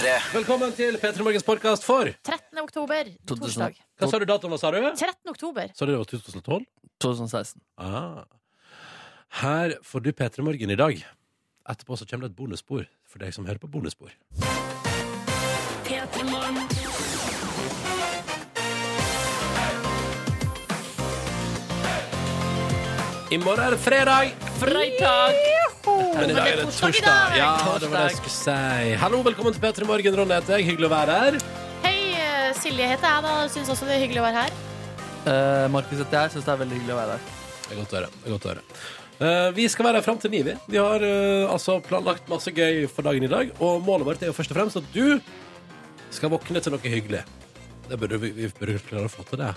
P3. Velkommen til P3 Morgens podkast for 13. oktober, torsdag. Hva sa du datoen var, sa du? 13. oktober. Sa du det var 2012? 2016. Ah. Her får du P3 Morgen i dag. Etterpå så kommer det et bonusspor for deg som hører på bonusspor. I morgen er det fredag, Freitag! Men i dag er det torsdag. Ja, det var det jeg skulle si. Hallo, velkommen til P3 Morgen. Ronny heter jeg. Hyggelig å være her. Hei, eh, Silje heter jeg da. Syns også det er hyggelig å være her. Uh, Markus heter jeg. Syns det er veldig hyggelig å være her. Det er godt å høre. Det er godt å høre. Eh, vi skal være her fram til ni. Vi Vi har eh, altså planlagt masse gøy for dagen i dag. Og målet vårt er jo først og fremst at du skal våkne til noe hyggelig. Det burde vi, vi burde klare å få til det.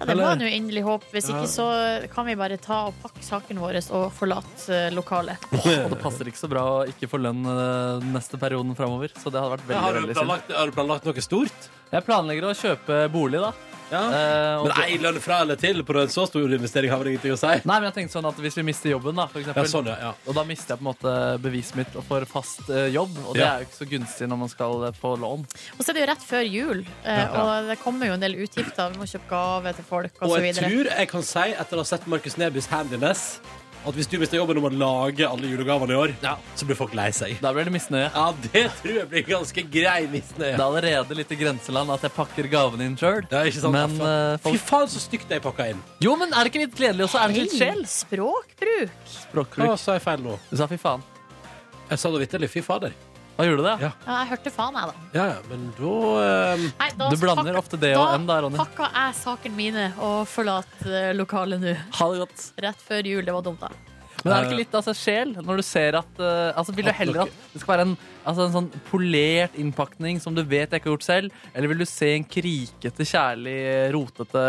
Ja, det var nå inderlig håp. Hvis ikke så kan vi bare ta og pakke sakene våre og forlate eh, lokalet. Og det passer ikke så bra å ikke få lønn uh, neste perioden framover. Så det hadde vært veldig, har, du veldig synd. planlagt, har du planlagt noe stort? Jeg planlegger å kjøpe bolig, da. Ja. Eh, og Men det- ei lønn fra eller til på en så stor investering har vel ingenting å si? Nei, men jeg tenkte sånn at Hvis vi mister jobben, da, for Ja, sånn, ja. ja. og da mister jeg på en måte beviset mitt for fast eh, jobb, og det Ja. er jo ikke så gunstig når man skal eh, få lån. Og så er det jo rett før jul, eh, Ja. og det kommer jo en del utgifter. Vi må kjøpe gave til folk Og jeg osv. tror jeg kan si, etter å ha sett Markus Nebys handiness, at hvis du mister jobben om å lage alle julegavene i år, så blir folk lei seg. Da blir det misnøye. Ja, det tror jeg blir ganske grei misnøye. Det er allerede litt i grenseland at jeg pakker gavene inn sjøl. Men ikke sant? Eh, Fy faen, så stygt jeg pakka inn. Jo, men er det ikke litt gledelig også? Er det ikke litt sjel? Språkbruk. Hva Språkbruk. sa jeg feil nå? Du sa fy faen. Jeg sa da vitterlig. Fy fader. Hva gjorde du det? Ja. Ja, jeg hørte faen, jeg, da. Ja, ja, men da ehm, Nei, da Du blander pakka- ofte det og M der, Ronny. da, pakka jeg sakene mine og forlater eh, lokalet nå. Ha det godt. Rett før jul. Det var dumt, da. Men er det ikke litt av altså, sjel når du ser at eh, altså, Vil du At heller dere- at det skal være en, altså, en sånn polert innpakning som du vet jeg ikke har gjort selv, eller vil du se en krikete, kjærlig, rotete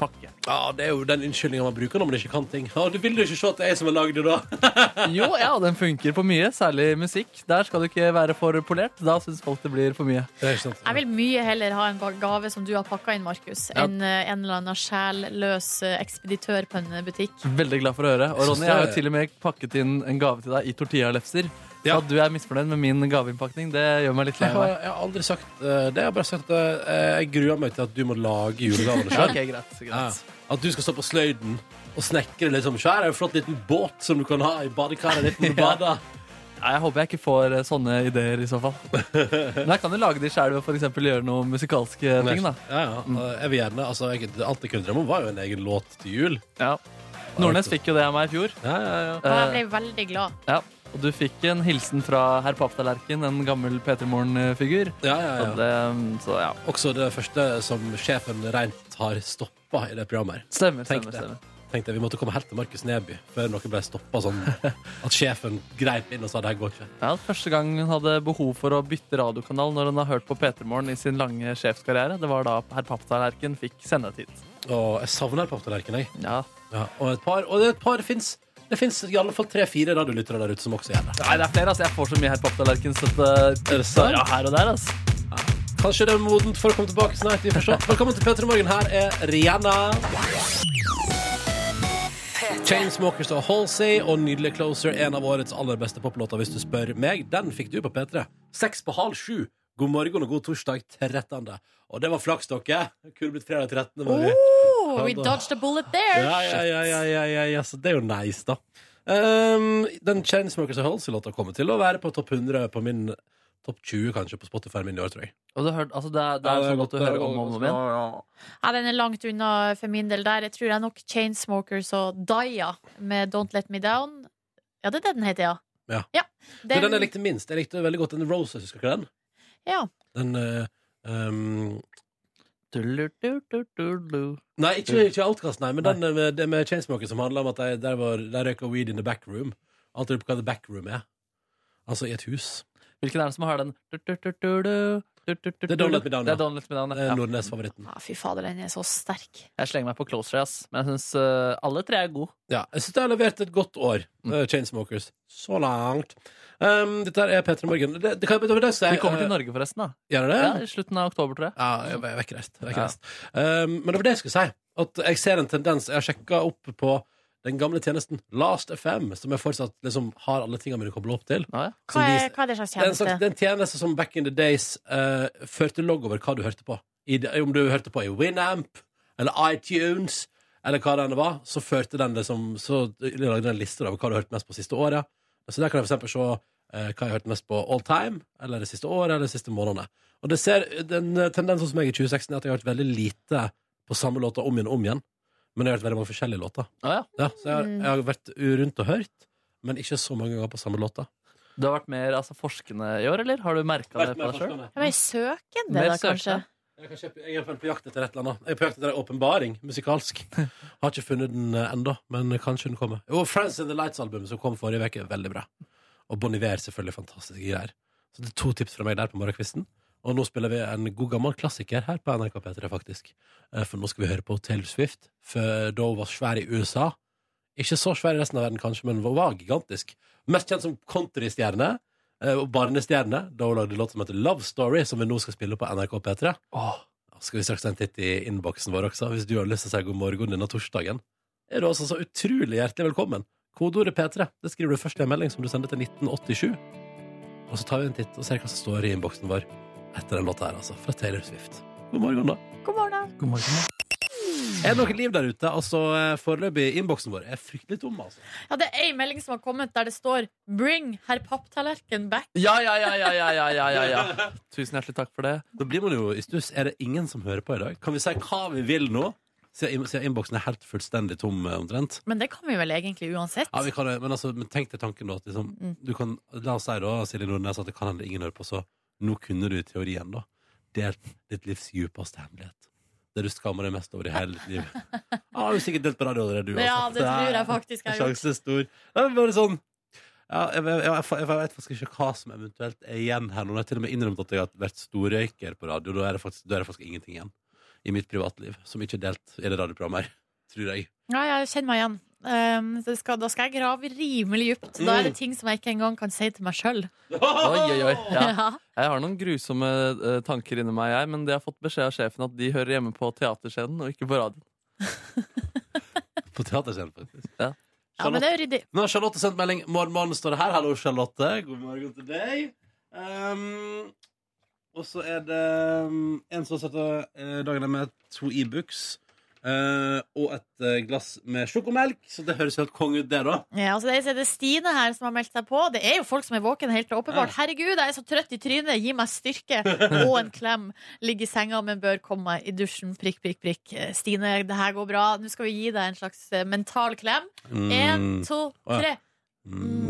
pakke? Ja, det er jo den unnskyldninga man bruker når man ikke kan ting. Ja, du vil jo ikke se at det er jeg som har lagd det, da. Jo, ja, den funker på mye, særlig musikk. Der skal du ikke være for polert. Da syns folk det blir for mye. Er. Jeg vil mye heller ha en gave som du har pakka inn, Markus, Ja. enn eh, en eller annen sjælløs eh, ekspeditør på en butikk. Veldig glad for å høre. Og Ronny, jeg har jo til og med pakket inn en gave til deg i tortillalefser. Ja. at du er misfornøyd med min gaveinnpakning, det gjør meg litt lei Jeg har, meg. jeg har aldri sagt eh, det. Jeg har bare sagt at eh, jeg gruer meg til at du må lage julegavene Ja, sjøl. ok, greit, greit. At du skal stå på sløyden og snekre liksom. sjøl. en flott liten båt som du kan ha i badekaret ditt når du bader. Nei, jeg håper jeg ikke får eh, sånne ideer i så fall. Men jeg kan jo lage de sjøl ved å for eksempel gjøre noen musikalske ting. da Ja, ja. Og Jeg vil gjerne, altså, jeg, Alt jeg kunne drømme om, var jo en egen låt til jul. ja. Nordnes fikk jo det av meg i fjor. Ja, ja, ja. Og jeg Eh, ble veldig glad. ja. Og du fikk en hilsen fra herr Papptallerken, en gammel P3 Morgen-figur. ja, ja, ja. det- så ja. Også det første som sjefen rent har stoppa i det programmet. her. Stemmer, Tenk stemmer. det. stemmer. Tenkte jeg, Vi måtte komme helt til Markus Neby før noe ble stoppa sånn at sjefen greip inn og sa det her går ikke. Ja, Første gang hun hadde behov for å bytte radiokanal når hun har hørt på P3 Morgen i sin lange sjefskarriere, det var da herr Papptallerken fikk sendetid. Og jeg savner Papptallerken, jeg. Ja. Ja, og et par, og det et par fins Det fins i alle fall tre-fire radiolyttere der ute som også gjør det. Nei, det er flere. altså Jeg får så mye her på tallerkenen, så det sant? ja, her og der. altså Kanskje det er modent for å komme tilbake snart. Vi får se. Velkommen til P3 Morgen. Her er Rihanna. Chainsmokers og Halsey og nydelig Closer. En av årets aller beste poplåter, hvis du spør meg. Den fikk du på P3. Seks på halv sju. God morgen og god torsdag 13. Og det var flaks, dere. Kunne blitt fredag 13. Var vi. Oh, we dodged a bullet there! Ja, ja, ja, ja, ja, ja, ja, så det er jo nice, da. Um, den Chainsmokers og Halsey-låta kommer til å være på topp 100 på min topp 20 kanskje på Spotify min i år, tror jeg. Og du har hørt, altså det er, det er Ja, sånn godt, at du er hører om og om igjen. Ja, ja. Ja, den er langt unna for min del der. Jeg tror det er nok Chainsmokers og Daya med Don't Let Me Down. Ja, det er det den heter, ja. Ja. den, Men den jeg likte minst. Jeg likte veldig godt den Roses, husker du ikke den? ja. Den eh, um. Nei, ikke, ikke Outcast, nei, men den eh, med, det med Chainsmokers som handler om at de, der, var, der røyka weed in the back room. Alt lurer på hva the back room er. Altså i et hus. Hvilken er det som har den? Det er Don't Let Me Down, Det ja. er Don't Let Me Down, Det er ja. Nordnes-favoritten. ja. Fy fader, den er så sterk. Jeg slenger meg på Close Ray, ass. Men jeg syns alle tre er gode. Ja, jeg syns de har levert et godt år, mm. Chainsmokers. Så langt. Um, dette her er P3 Morgen. Det, det kan, jeg var det jeg Vi kommer til Norge, forresten. da Gjør det? Ja, I slutten av oktober, tror jeg. Ja, jeg er vekkreist. vekkreist. Um, men det var det jeg skulle si. At jeg ser en tendens Jeg har sjekka opp på den gamle tjenesten Last FM, som jeg fortsatt liksom har alle tingene mine kobla opp til. Ja, ja. Hva er, hva er det slags Det slags, tjeneste? det er en tjeneste som back in the days uh, førte logg over hva du hørte på. I, om du hørte på i Winamp eller iTunes eller hva det enn var, så førte den liksom Så lagde den en liste over hva du hørte mest på siste året. Så der kan jeg for eksempel se eh, hva jeg har hørt mest på all time, eller det siste året, eller de siste månedene. Og det ser, den eh, tendensen som jeg i 2016 er at jeg har hørt veldig lite på samme låter om igjen og om igjen. Men jeg har hørt veldig mange forskjellige låter. Ah, ja. Ja, så jeg har, jeg har vært rundt og hørt, men ikke så mange ganger på samme låter. Du har vært mer altså, forskende i år, eller? Har du merka det på deg sjøl? Mer søkende, da, kanskje? Jeg, er kjøpe, jeg er på jakt etter et eller annet. Jeg er på jakt etter en åpenbaring musikalsk. Har ikke funnet den eh, ennå, men kanskje den kommer. Jo, Friends in the Lights-albumet som kom forrige uke, er veldig bra. Og Bon Iver, selvfølgelig fantastiske greier. Så det er to tips fra meg der på morgenkvisten. Og nå spiller vi en god gammel klassiker her på NRK P3, faktisk. Eh, For nå skal vi høre på Taylor Swift, for da hun var svær i USA. Ikke så svær i resten av verden, kanskje, men hun var gigantisk. Mest kjent som countrystjerne og barnestjerne, da hun lagde låt som heter Love Story, som vi nå skal spille på NRK P3. Åh, Da skal vi straks ta en titt i innboksen vår også, hvis du har lyst til å si god morgen denne torsdagen. Er du altså så utrolig hjertelig velkommen. Kodeordet P3 det skriver du først i en melding som du sender til 1987. Og så tar vi en titt og ser hva som står i innboksen vår etter den låta her, altså. Fra Taylor Swift. God morgen, da. God morgen. da. god morgen. Er det noe liv der ute? Altså, eh, Foreløpig innboksen vår er fryktelig tom. Altså. Ja, Det er ei melding som har kommet der det står 'Bring herr papptallerken back'. Ja, ja, ja, ja, ja, ja, ja, ja, Tusen hjertelig takk for det. Da blir man jo i stuss. Er det ingen som hører på i dag? Kan vi si hva vi vil nå? Siden innboksen er helt fullstendig tom, eh, omtrent. Men det kan vi vel egentlig uansett? Ja, vi kan, men, altså, men tenk deg tanken, da. At liksom, mm. du kan, la oss si da, Silje Nordnes, at det kan hende ingen hører på, så nå kunne du i teorien, da, delt ditt livs djupeste hemmelighet. Det du skammer deg mest over i hele ditt liv. Ah, har sikkert delt på radio allerede, du. Ja, altså. det tror jeg faktisk jeg har. Sjansen er stor. Det er bare sånn ja, jeg, jeg, jeg, jeg, vet faktisk ikke hva som eventuelt er igjen her nå. Jeg til og med innrømt at jeg har vært storrøyker på radio. Da er det faktisk, da er det faktisk ingenting igjen i mitt privatliv som ikke er delt i det radioprogrammet her. Tror jeg. Ja, jeg kjenner meg igjen. Um, det skal, da skal jeg grave rimelig dypt. Da er det Mm. ting som jeg ikke engang kan si til meg sjøl. Oi, oi, oi. Ja. Ja. Jeg har noen grusomme eh, tanker inni meg, jeg, men de har fått beskjed av sjefen at de hører hjemme på teaterscenen og ikke på radioen. På teaterscenen, faktisk. Ja. ja, men det er ryddig. Nå har Charlotte sendt melding. Morgen, morgen står det her. Hallo, Charlotte. God morgen til deg. Um, og så er det um, en som setter av dagen med to e-books uh, og et uh, glass med sjokomelk. Så det høres helt konge ut, det, da. Ja, altså det, er, så er Stine her som har meldt seg på. Det er jo folk som er våkne helt åpenbart. Ja. Herregud, jeg er så trøtt i trynet. Gi meg styrke og en klem. Ligge i senga, men bør komme meg i dusjen. Prikk, prikk, prikk. Eh, Stine, det her går bra. Nå skal vi gi deg en slags mental klem. Én, to, Å, ja. tre. Mm.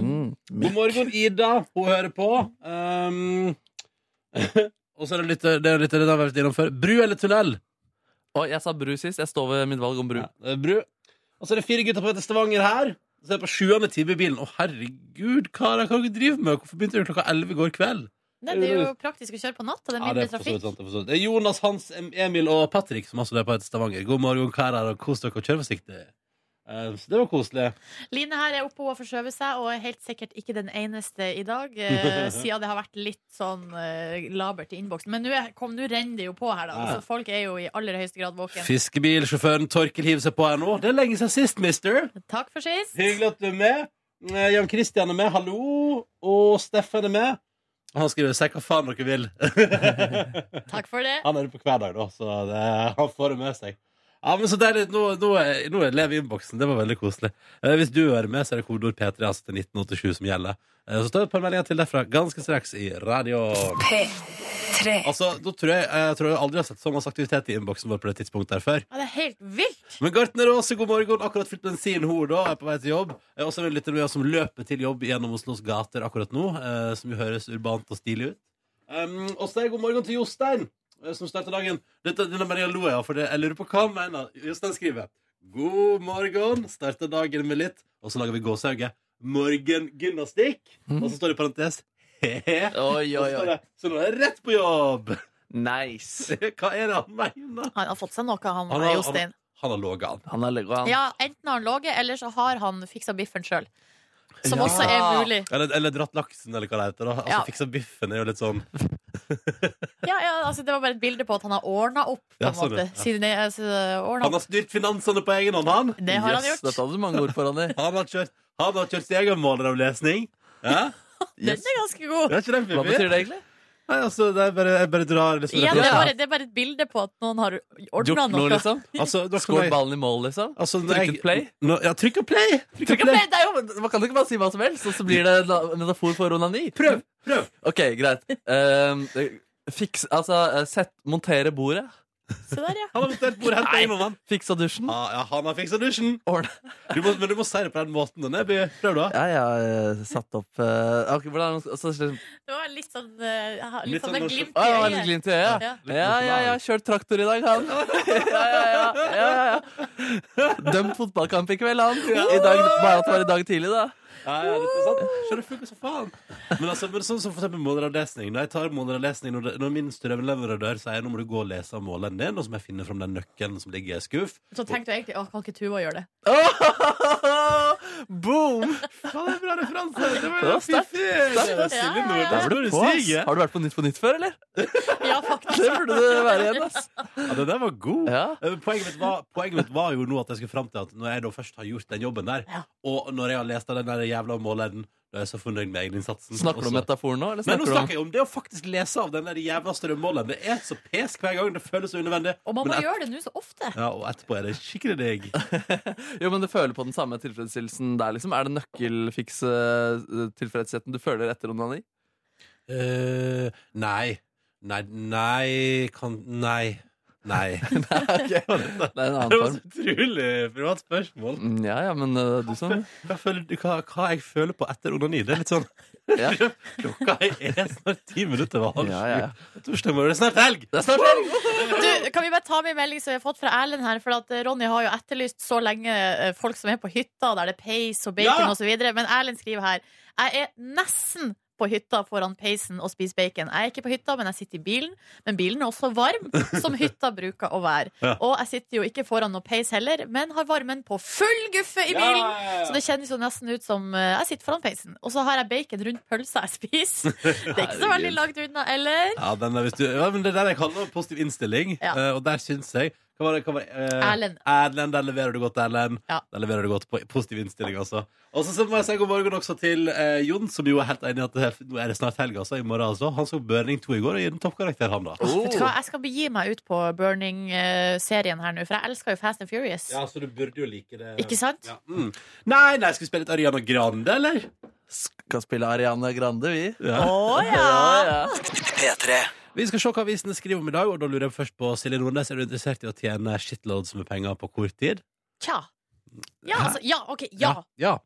Mm. God morgen, Ida. Hun hører på. Um, og så er det litt det er litt det har vært innom før. Bru eller tunnel? Og jeg sa bru sist. Jeg står ved mitt valg om bru. Ja, er bru. Og så er det fire gutter på vei til Stavanger her. Så er det på sjuende time i bilen. Å, herregud, hva er det dere driver med? Hvorfor begynte dere klokka elleve i går kveld? Nei, det er jo praktisk å kjøre på natta. Det er Ja, det mindre er trafikk. sant. Det er, det er Jonas, Hans, Emil og Patrick som også er på vei til Stavanger. God morgen, karer, og kos dere og kjør forsiktig. Eh, Så det var koselig. Line her er oppe og forskjøvet seg, og er helt sikkert ikke den eneste i dag. Eh, siden det har vært litt sånn eh, labert i innboksen. Men nå er- renner det jo på her, da. Ja. Så folk er jo i aller høyeste grad våken. Fiskebilsjåføren Torkel hiver seg på her nå. Det er lenge siden sist, mister. Takk for sist. Hyggelig at du er med. Jan Christian er med, hallo. Og Steffen er med. Han skriver 'si hva faen dere vil'. Takk for det. Han er det på hver dag, da, så det, han får det med seg. Ja, men så deilig. Nå, nå, nå er lever innboksen. Det var veldig koselig. Eh, hvis du hører med, så er det kodeord P3 altså til 1987 som gjelder. Eh, så står det et par meldinger til derfra ganske straks i radio. Altså, da tror jeg, jeg tror jeg aldri har sett så masse aktivitet i innboksen vår på det tidspunktet her før. Ja, det er helt vilt. Men Gartner Aase, god morgen. Akkurat fylt bensin, hun da, er på vei til jobb. Jeg er også en lytter med oss som løper til jobb gjennom Oslos gater akkurat nå, eh, som jo høres urbant og stilig ut. Um, og så er det god morgen til Jostein, eh, som starter dagen. Dette, denne Maria lo jeg av, for det, jeg lurer på hva han mener. Jostein skriver God morgen, starter dagen med litt, og så lager vi gåsehauge. Morgengymnastikk. Og så står det i parentes he-he. Oi, oi, så oi. Så nå er jeg rett på jobb! Nice. Hva er det han mener? Han har fått seg noe, han, Han har- Jostein. Han har ligget an. Ja, enten har han ligget, eller så har han fiksa biffen sjøl. Som Ja. også er mulig. Eller, eller dratt laksen, eller hva det heter. Da. Altså, Ja. Fiksa biffen er jo litt sånn Ja, ja, altså Det var bare et bilde på at han har ordna opp. på en Ja, sånn, måte ja. Siden det, altså, ordnet Han har styrt finansene på egen hånd, han. Det har han Yes, gjort. Dette hadde du mange ord foran deg. Han har kjørt, han har kjørt sin egen måleravlesning. Ja? Den er ganske god. Er ikke den Hva betyr det egentlig? Nei, altså, det er bare, jeg bare drar liksom Igjen, det, er bare, det er bare et bilde på at noen har ordna Gjort noe, noe. liksom? Altså, da kan Skåret jeg- ballen i mål, liksom? Altså, når jeg- Trykket play? Nå, ja, trykk og play! Trykk og play. play! Det er jo, man kan jo ikke bare si hva som helst, og så blir det en metafor for onani. Prøv! prøv Ok, greit. Um, fiks, altså, eh, sett, montere bordet. Se der, ja. Han har på egen han. Fiksa dusjen. Ja, ja, han har fiksa dusjen. Du må, men du må si det på den måten. Neby. Prøv, da. Ja, jeg har eh, satt opp uh, okay, hvordan, altså, Det var litt sånn, uh, Litt litt sånn sånn glimt i var litt glimt i øyet. Ja. Ja, ja, ja. Kjørt traktor i dag, han. Ja, ja, ja. ja, ja, ja. Dømt fotballkamp i kveld, han. I dag, bare at det var i dag tidlig, da. Ja, ja, det er sant. Skjønner, det funker som faen. Men, altså, men sånn som for eksempel måleravlesning. Når jeg tar måleravlesning, når, det- når min strømleverandør sier nå må du gå og lese av måleren din, og så må jeg finne fram den nøkkelen som ligger i en skuff Så tenkte jeg egentlig å, kan ikke Tuva gjøre det? Boom! Faen, det er bra referanse! Det Det var sterkt. Det var Silje Ja, ja, ja. Er du På, ass. Har du vært på Nytt på Nytt før, eller? Ja, faktisk. Det burde det være igjen, ass. Ja, det der var god. Ja. Eh, Poenget mitt, var, poenget mitt var jo nå at jeg skulle fram til at når jeg da først har gjort den jobben der, Ja. og når jeg har lest av den der jævla måleren, da er jeg så fornøyd med egeninnsatsen. Snakker du om metaforen nå, eller Men nå snakker du om jeg om det å faktisk lese av den der jævla strømmåleren. Det er så pesk hver gang. Det føles så unødvendig. Og man må et- gjøre det nå så ofte. Ja, og etterpå er det skikkelig digg. Jo, men du føler på den samme tilfredsstillelsen der, liksom? Er det nøkkelfiks-tilfredsheten du føler etter onani? Uh, nei. Nei, nei kan Nei. Nei. Det er en Det annen var form. så utrolig privat spørsmål. Mm, Ja, ja, men uh, du som Hva, hva, hva jeg føler på etter onani? Det er litt sånn Ja, Klokka er snart ti minutter over halv ja, ja. ja. sju. Torsdag morgen, det er snart helg! Det er snart helg! Du, kan vi bare ta med en melding som vi har fått fra Erlend her? For at eh, Ronny har jo etterlyst så lenge eh, folk som er på hytta, der det er peis og bacon Ja! og så videre Men Erlend skriver her Jeg er nesten på hytta foran peisen og spiser bacon. Jeg er ikke på hytta, men jeg sitter i bilen. Men bilen er også varm, som hytta bruker å være. Ja. Og jeg sitter jo ikke foran noe peis heller, men har varmen på full guffe i bilen. Så det kjennes jo nesten ut som eh, jeg sitter foran peisen. Og så har jeg bacon rundt pølsa jeg spiser. Det er ikke så veldig langt unna, eller? Ja, den er, du, ja, men Det der jeg kaller positiv innstilling, Ja. eh, og der syns jeg hva var det, hva var det, eh, Erlend. Erlend, der leverer du godt, Erlend. Ja. Der leverer du godt på positiv innstilling, altså. Og så må jeg si god morgen også til eh, Jon, som jo er helt enig i at det, nå er det snart helg, altså. I morgen, altså. Han så Burning 2 i går og gir den toppkarakter, han, da. Vet du hva, Jeg skal begi meg ut på Burning-serien her nå, for jeg elsker jo Fast and Furious. Ja, så du burde jo like det. Ikke sant? Ja. Mm. Nei, nei, skal vi spille litt Ariana Grande, eller? Skal spille Ariana Grande, vi. Ja. Å ja! ja. P3. Vi skal se hva avisene skriver om i dag, og da lurer jeg først på Silje Nordnes. Er du interessert i å tjene shitloads med penger på kort tid? Tja. Ja, altså, ja, OK. Ja. ja.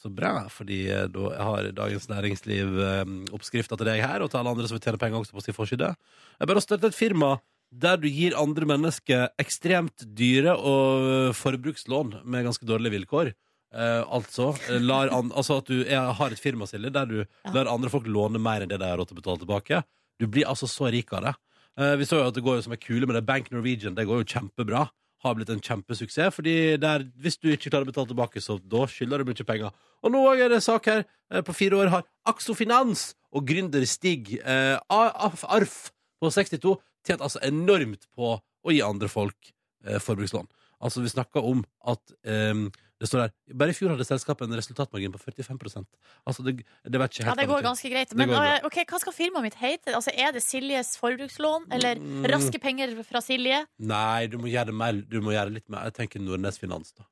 Så bra, fordi eh, da har Dagens Næringsliv eh, oppskrifta til deg her, og til alle andre som vil tjene penger også på sin forside. Jeg bare støtte et firma der du gir andre mennesker ekstremt dyre og eh, forbrukslån med ganske dårlige vilkår. Eh, altså, an, altså at du er, har et firma, Silje, der du lar andre folk låne mer enn det de har råd til å betale tilbake. Du blir altså så rik av det. Eh, vi så jo at det går jo som en kule med det. Bank Norwegian det går jo kjempebra. Har blitt en kjempesuksess. Fordi der, hvis du ikke klarer å betale tilbake, så da skylder du mye penger. Og nå er det sak her. Eh, på fire år har Axo Finans og gründer Stig eh, Arf Arf på 62 tjent altså enormt på å gi andre folk eh, forbrukslån. Altså, vi snakker om at eh, det står der. Bare i fjor hadde selskapet en resultatmargin på 45% Altså, det, det vet ikke Ja, det går ganske greit. Men eh, ok, hva skal firmaet mitt hete? Altså, Er det Siljes forbrukslån? Eller Mm. Raske penger fra Silje? Nei, du må gjøre det mer Du må gjøre litt mer Jeg tenker Nordnes Finans, da.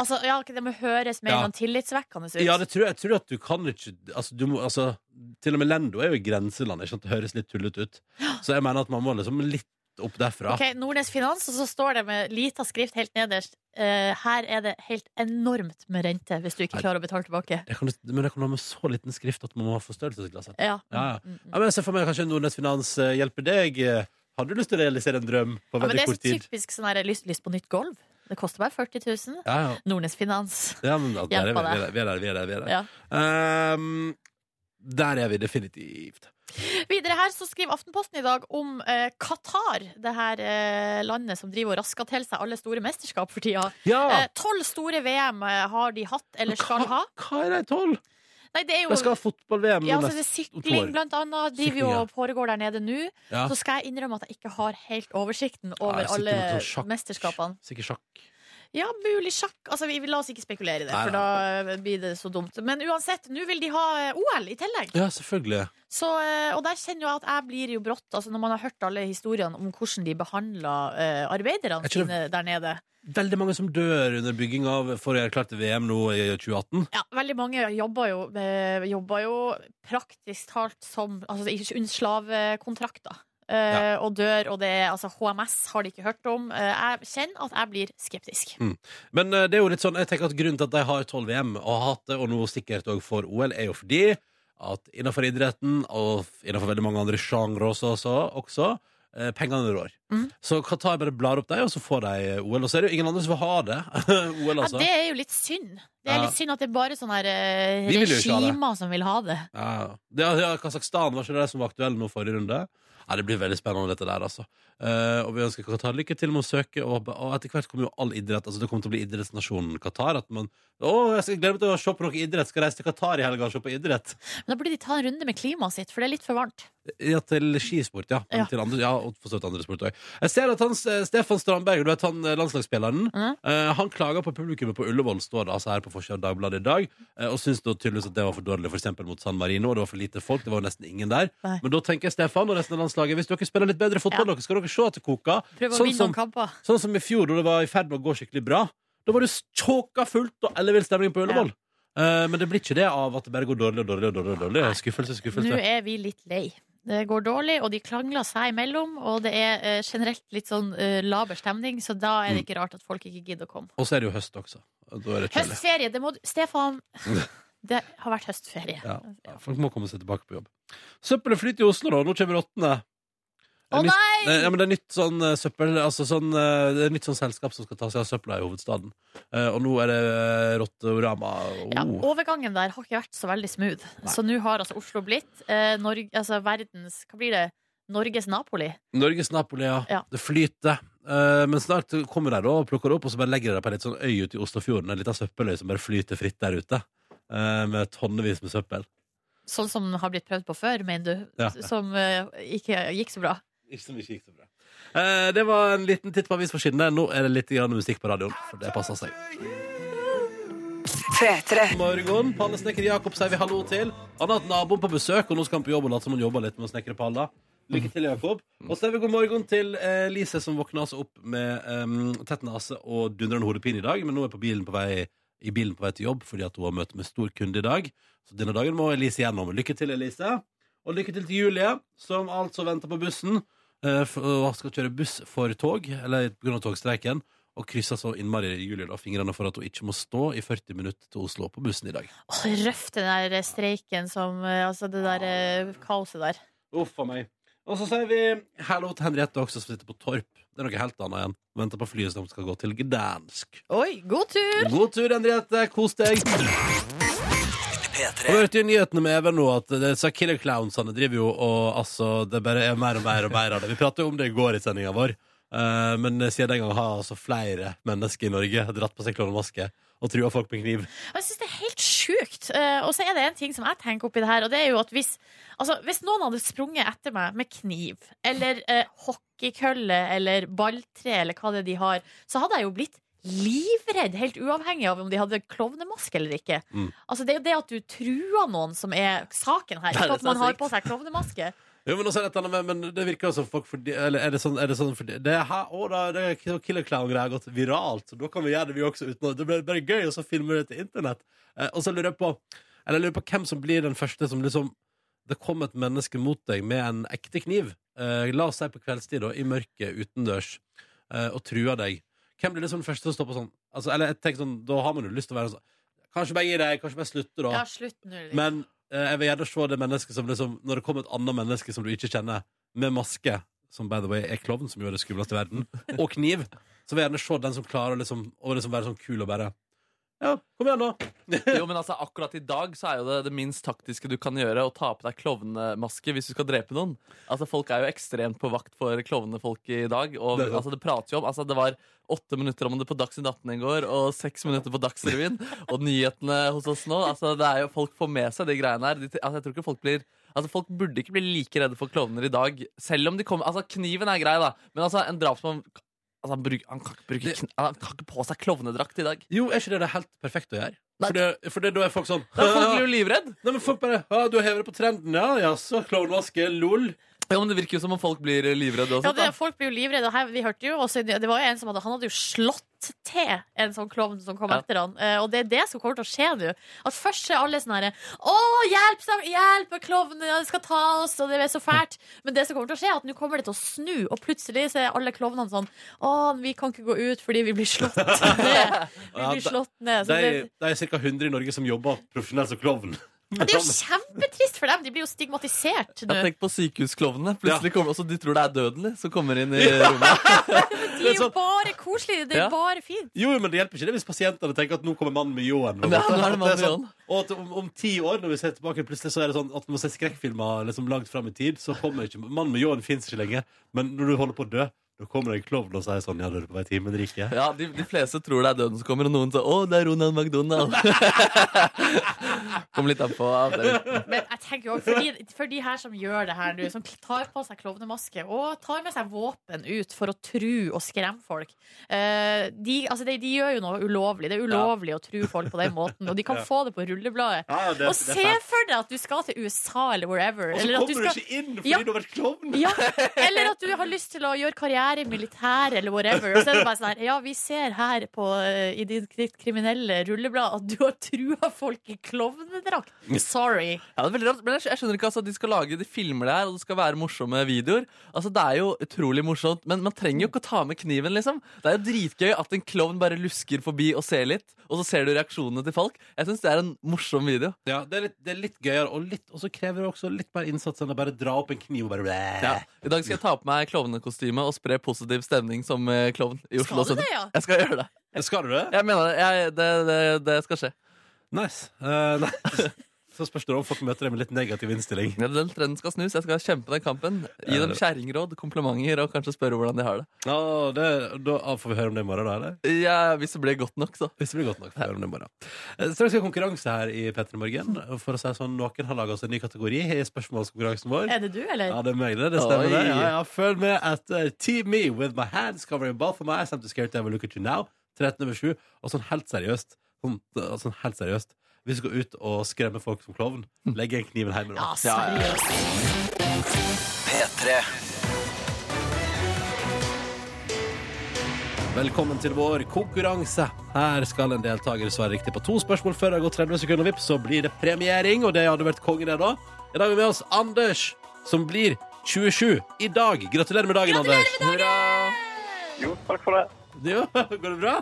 Altså, ja, Det må høres mer Ja. noe tillitsvekkende ut. Ja, det tror jeg, jeg tror at du kan ikke altså, du må, altså, Til og med Lendo er jo i grenselandet. Ikke sant? Det høres litt tullete ut. Så jeg mener at man må liksom litt opp derfra. Ok, Nordnes Finans, og så står det med lita skrift helt nederst. eh, her er det helt enormt med rente hvis du ikke Nei. klarer å betale tilbake. Det kan, men det kan være med så liten skrift at man må ha forstørrelsesglass. Ja. Ja, ja. Mm, mm. Ja, men jeg ser for meg kanskje Nordnes Finans eh, hjelper deg. eh, Har du lyst til å realisere en drøm på veldig Ja, men tid? det er så typisk sånn her, lyst, lyst på nytt gulv. Det koster bare 40 000. Ja, ja. Nordnes Finans. ja men da, der er vi, vi, er der, vi er der. Vi er der, vi er der. Ja. Ehm, der er vi definitivt. Videre her så skriver Aftenposten i dag om eh, Qatar, det her eh, landet som driver og rasker til seg alle store mesterskap for tida. Ja! Eh, Tolv store VM eh, har de hatt, eller skal ha. Hva er de tolv? Nei, det er jo jeg skal ha fotball-VM ja, altså, sykling, blant annet, driver jo og foregår der nede nå. Ja. Så skal jeg innrømme at jeg ikke har helt oversikten over ja, alle mesterskapene. Sikkert sjakk. Ja, mulig sjakk. Altså, vi, la oss ikke spekulere i det, Nei, for da blir det så dumt. Men uansett, nå vil de ha eh, OL i tillegg. Ja, selvfølgelig. Så, eh, og der kjenner jeg at jeg blir jo brått, altså når man har hørt alle historiene om hvordan de behandler uh, arbeiderne sine det- der nede. Veldig mange som dør under bygging av for å gjøre klart til VM nå i 2018. Ja, veldig mange jobber jo, eh, jobber jo praktisk talt som altså, under slavekontrakter. Eh, Og dør, og det er altså HMS har de ikke hørt om. Eh, jeg kjenner at jeg blir skeptisk. Men eh, det er jo litt sånn, jeg tenker at grunnen til at de har 12 VM og har hatt det, og nå sikkert òg for OL, er jo fordi at innenfor idretten og innenfor veldig mange andre sjangre også, også, også eh, pengene rår. Mm. Så Qatar bare blar opp dem, og så får de OL. Og så er det jo ingen andre som vil ha det. OL, Ja, altså. det er jo litt synd. Det er Ja. litt synd at det er bare sånne her, eh, Vi vil regimer som vil ha det. Ja, ja. det ja, Kasakhstan var ikke det som var aktuelle nå forrige runde. Ja, Det blir veldig spennende, dette der, altså. Uh, og vi ønsker Qatar lykke til med å søke, og, og etter hvert kommer jo all idrett. Altså Det kommer til å bli idrettsnasjonen Qatar. At man Å, jeg skal glede meg til å se på noe idrett. Skal reise til Qatar i helga og se på idrett. Men da burde de ta en runde med klimaet sitt, for det er litt for varmt. Ja, til skisport, ja. Men Ja. Til andre, ja og for så vidt andre sport òg. Jeg ser at han, eh, Stefan Strandberg, du vet han eh, landslagsspilleren, mm. uh, han klager på publikummet på Ullevål, står det altså her på forsida av Dagbladet i dag, uh, og syns da tydeligvis at det var for dårlig, f.eks. mot San Marino, og det var for lite folk, det var nesten ingen der. Nei. Men da tenker Stefan og resten av landslaget, hvis dere spiller litt bedre fotball, dere skal dere se at det koker. Prøv å Sånn vinne som, noen kamper. sånn som i fjor, da det var i ferd med å gå skikkelig bra. Da var det tjåka fullt og ellevill stemning på Ullevål. Uh, men det blir ikke det av at det bare går dårlig og dårlig dårlig. dårlig. Skuffelse, Skuffelse, Nå er vi litt lei. Det går dårlig, og de klangler seg imellom, og det er uh, generelt litt sånn uh, laber stemning, så da er det ikke rart at folk ikke gidder å komme. Og så er det jo høst også. Det. Høstferie, det må du Stefan! Det har vært høstferie. Ja, folk må komme seg tilbake på jobb. Søppelet flyter i Oslo, da. Nå kommer rottene. Det Å er nytt- nei! det- Ja, men det er nytt sånn eh, søppel Altså sånn eh, Det er nytt sånn selskap som skal ta seg av søpla i hovedstaden. Eh, og nå er det eh, Oh. Ja, overgangen der har ikke vært så veldig smooth. Så nå har altså Oslo blitt eh, Norge, altså verdens Hva blir det? Norges Napoli. Norges Napoli, ja. Ja. Det flyter. Eh, men snart kommer de da og plukker det opp, og så bare legger de det på en litt sånn øy ute i Oslofjorden. En liten søppeløy som bare flyter fritt der ute. eh, med tonnevis med søppel. Sånn som har blitt prøvd på før, mener du? Ja. Som uh, ikke gikk så bra. Ikke som ikke gikk så bra. Eh, det var en liten titt på avisforsidene. Nå er det litt grann musikk på radioen, for det passer seg. Morgen. Pallesnekker Jakob sier vi hallo til. Han har hatt naboen på besøk, og nå skal han på jobb og late som han jobber litt med å snekre paller. Lykke til, Jakob. Og så er vi god morgen til eh, Lise, som våkna altså opp med um, tett nese og dundrende hodepine i dag, men nå er på bilen på vei, i bilen på vei til jobb fordi at hun har møte med stor kunde i dag. Så denne dagen må Elise gjennom. Lykke til, Elise. Og lykke til til Julie, som altså venter på bussen. eh, og skal kjøre buss for tog, eller pga. togstreiken. Og krysser så innmari Julie da fingrene for at hun ikke må stå i 40 minutter til Oslo på bussen i dag. Åh, røft, den der streiken som eh, Altså det der eh, kaoset der. Uff a meg. Og så sier vi hallo til Henriette også, som sitter på Torp. Det er noe helt annet igjen. Venter på flyet som skal gå til Gdansk. Oi, god tur! God tur, Henriette. Kos deg. Og vi hørte i nyhetene med Even nå at disse killer clownsene driver jo og altså, det bare er mer og mer og mer av det. Vi pratet jo om det i går i sendinga vår. Eh, men siden den gang har altså flere mennesker i Norge dratt på seg klovnemaske og trua folk med kniv. Jeg synes det er helt sjukt. Eh, og så er det en ting som jeg tenker oppi det her, og det er jo at hvis, altså, hvis noen hadde sprunget etter meg med kniv, eller eh, hockeykølle, eller balltre, eller hva det er de har, så hadde jeg jo blitt livredd, helt uavhengig av om de hadde klovnemaske eller ikke. Mm. Altså, det er jo det at du truer noen som er saken her, er ikke at man har på seg klovnemaske. Jo, men, også er dette, men, men det virker jo som folk fordi, Eller er det sånn, er det sånn fordi, det er, her- å, da, det er Killer Clown-greia har gått viralt, så da kan vi gjøre det, vi også. Uten, det blir bare gøy, og så filmer vi det til internett. Eh, og så lurer jeg på Eller jeg lurer på hvem som blir den første som liksom Det kom et menneske mot deg med en ekte kniv. Eh, la oss si på kveldstid, da, i mørket utendørs, eh, og trua deg. Hvem blir liksom den første som står på sånn? Altså, eller jeg tenker sånn, Da har man jo lyst til å være sånn Kanskje bare gi deg, kanskje bare slutte, da. Ja, slutt nå. liksom. Men jeg vil gjerne se det mennesket som liksom Når det kommer et annet menneske som du ikke kjenner, med maske, som by the way er klovn, som er det skumleste i verden, og kniv, så vil jeg gjerne se den som klarer liksom, å liksom være sånn kul og bare Ja, kom igjen, da. Jo, men altså, akkurat i dag så er jo det det minst taktiske du kan gjøre, å ta på deg klovnemaske hvis du skal drepe noen. Altså, Folk er jo ekstremt på vakt for klovnefolk i dag. Og Det altså, det prater jo om Altså, det var åtte minutter om det på Dagsnytt 18 i går, og seks minutter på Dagsrevyen. og nyhetene hos oss nå. Altså, det er jo Folk får med seg de greiene her. De, altså, jeg tror ikke folk blir Altså, Folk burde ikke bli like redde for klovner i dag, selv om de kommer Altså, kniven er grei, da, men altså, en drapsmann Altså, han, bruk, han, kan ikke bruke, Det- han kan ikke på seg klovnedrakt i dag. Jo, er ikke det det er helt perfekt å gjøre? For, det, for det, da er folk sånn Da folk blir jo livredd. Nei, men folk bare ja, 'Du har hevet det på trenden, ja? Jaså, klovnmaske, lol'. Ja, men Det virker jo som om folk blir livredde også. Ja, det, folk blir jo livredde. og Her, vi hørte jo også, det var jo en som hadde, han hadde jo slått til en sånn klovn som kom Ja. etter han. Eh, Og det er det som kommer til å skje nå. At først er alle sånn herre Å, hjelp, hjelp, klovnen Klovnene skal ta oss, og det er så fælt. Men det som kommer til å skje, er at nå kommer det til å snu, og plutselig så er alle klovnene sånn Å, vi kan ikke gå ut fordi vi blir slått ned. Vi blir slått ned. Så Det det, er, det er ca. 100 i Norge som jobber profesjonelt som klovn. Og det er jo kjempetrist for dem. De blir jo stigmatisert nå. Jeg tenker på sykehusklovnene. Plutselig kommer også, De tror det er dødelig som kommer inn i rommet. De er jo bare koselige. Det er Ja. bare fint. Jo, men det hjelper ikke det hvis pasientene tenker at nå kommer mannen med ljåen. Ja, nå er det mannen med sånn, ljåen. og at om, om ti år, når vi ser tilbake, plutselig så er det sånn at man ser skrekkfilmer liksom langt fram i tid, så kommer ikke Mannen med ljåen fins ikke lenger. Men når du holder på å dø, da kommer det en klovn og sier sånn Ja, du er på vei til himmelriket. Ja, de, de fleste tror det er døden som kommer, og noen sier 'Å, det er Ronald McDonald'. Kom litt an på. Men jeg tenker jo, for de, for de her som gjør det her nå, som tar på seg klovnemaske og tar med seg våpen ut for å tru og skremme folk eh, de, altså de, de gjør jo noe ulovlig. Det er ulovlig å tru folk på den måten, og de kan Ja. få det på rullebladet. Ja, det, Og se for deg at du skal til USA eller wherever. Og så kommer du skal ikke inn fordi Ja. du har vært klovn! ja, eller at du har lyst til å gjøre karriere i militæret eller whatever. Og så er det bare sånn her Ja, vi ser her på, eh, i ditt kriminelle rulleblad at du har trua folk i klovnedrakt. Sorry. Ja, det er veldig rart, men jeg, skjønner ikke altså, De skal lage de filmer det her, og det skal være morsomme videoer. Altså, Det er jo utrolig morsomt, men man trenger jo ikke å ta med kniven. liksom Det er jo dritgøy at en klovn bare lusker forbi og ser litt, og så ser du reaksjonene til folk. Jeg syns det er en morsom video. Ja, det er litt, det er litt gøyere, og, litt, og så krever det også litt mer innsats enn å bare dra opp en kniv og bare Ja. I dag skal jeg ta på meg klovnekostyme og spre positiv stemning som eh, klovn i Oslo. Skal du det, ja? Jeg skal gjøre det. Skal du det? Jeg mener det. Jeg, det, det, det skal skje. Nice. Uh, nei. Så spørs det om folk møter deg med litt negativ innstilling. Ja, Den trenden skal snus. Jeg skal kjempe den kampen. Gi dem kjerringråd, komplimenter og kanskje spørre hvordan de har det. Ja, det, da får vi høre om det i morgen, da? eller? Ja, Hvis det blir godt nok, så. Hvis det blir godt nok. får vi høre om det i morgen. Eh, Straks skal ha konkurranse her i P3 Morgen. For å si sånn, Noen har laga oss en ny kategori i spørsmålskonkurransen vår. Er det du, eller? Ja, det er meg, det. Det stemmer, Oi. det. Ja, ja, følg med etter Team Me with my hands covering both of my eyes. I'm too scared to ever look at you now. 13 over 7. Og sånn helt seriøst. Sånn, sånn helt seriøst. Hvis du går ut og skremmer folk som klovn, legg igjen kniven hjemme. Ja, da. Ja, ja, ja. seriøst. P3. Velkommen til vår konkurranse. Her skal en deltaker svare riktig på to spørsmål før det har gått 30 sekunder. vipp, så blir det premiering, og det hadde vært konge, det, da. I dag er vi med oss Anders, som blir 27 i dag. Gratulerer med dagen, Anders. Hurra! Jo, takk for det. Jo, går det bra?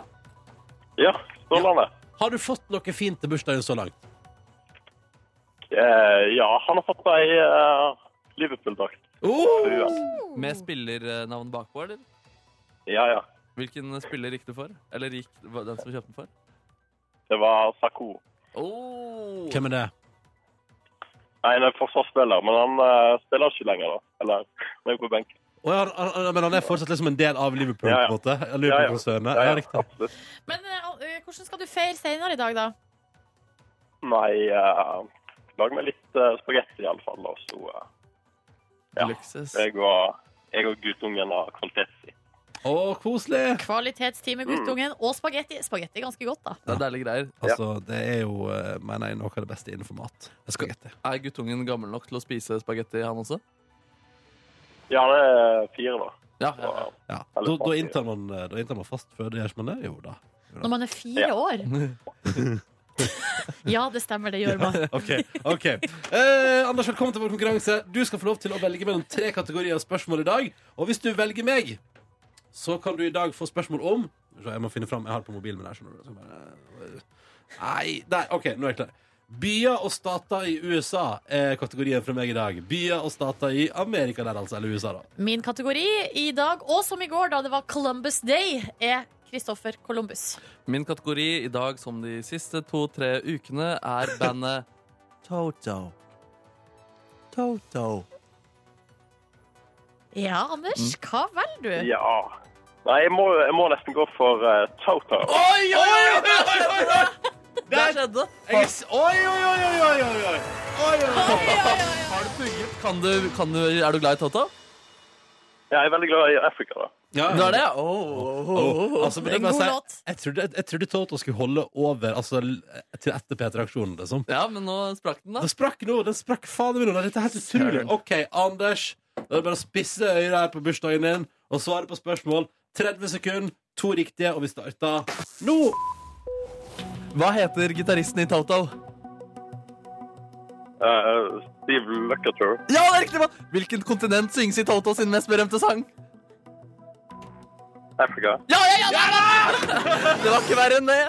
Ja, strålende. Har du fått noe fint til bursdagen så langt? Eh, ja, han har fått meg uh, Liverpool-drakt. Oh! Med spillernavn bakpå, eller? Ja, ja. Hvilken spiller gikk du for? Eller gikk den som kjøpte den for? Det var Sako. Oh. Hvem er det? Nei, han er forsvarsspiller, men han uh, spiller ikke lenger, da. Eller, han er jo på benken. Å, ja, men han er fortsatt liksom en del av Liverpool, Ja, ja. på en måte? Ja, ja. Liverpool-konsernet. Ja, Ja. Men uh, hvordan skal du feire senere i dag, da? Nei, uh, lag meg litt uh, spagetti i alle fall, og så uh, ja. Lykses. jeg og, jeg og guttungen har kvalitetstid. Å, koselig! Kvalitetstime, guttungen, og spagetti. Spagetti er ganske godt, da. Det er deilige greier. Altså, det er jo, mener jeg, noe av det beste innenfor mat. Spagetti. Er guttungen gammel nok til å spise spagetti, han også? Ja, det er fire, da. Ja, ja, ja. Ja. Da, da, inntar man, eh, da inntar man fast føde, gjør man det? Jo da. Når man er fire Ja. år. Ja, det stemmer, det gjør man. Ok, ok eh, Anders, velkommen til vår konkurranse Du skal få lov til å velge mellom tre kategorier av spørsmål i dag Og hvis du velger meg Så kan du i dag få spørsmål om Jeg må finne frem, jeg har det på mobilen min her Nei, der, ok, nå er jeg klar Byer og stater i USA er kategorien fra meg i dag Byer og stater i Amerika der altså, eller USA da Min kategori i dag, og som i går, da det var Columbus Day, er Kristoffer Columbus. Min kategori i dag, som de siste to-tre ukene, er bandet Toto. Toto. Ja, Anders, hva velger du? Ja. Nei, jeg må, jeg må nesten gå for uh, Toto. Oi, oi, oi, oi, oi, oi! Det skjedde! Oi, oi, oi, oi, oi, oi, oi. Oi, oi, oi. Har du pugget? Kan du, kan du, er du glad i Toto? Jeg er veldig glad i Afrika, da. Ja, Du er det? Oh, Oh, altså, Det er det en god si, låt. jeg trodde, jeg, jeg trodde Toto skulle holde over altså, til etter P3-aksjonen. Liksom. Ja, men nå sprakk den, da. Den sprakk nå! Den sprakk fader meg nå! Dette er helt utrolig. OK, Anders. Da er det bare å spisse øyet her på bursdagen din og svare på spørsmål. 30 sekunder, to riktige, og vi starter nå! Hva heter gitaristen i Toto? Uh, Steve Lukather. Ja, det er riktig! mann! Hvilket kontinent synges i Toto sin mest berømte sang? Afrika. Ja, ja, ja! Der, da! Det var ikke verre enn det.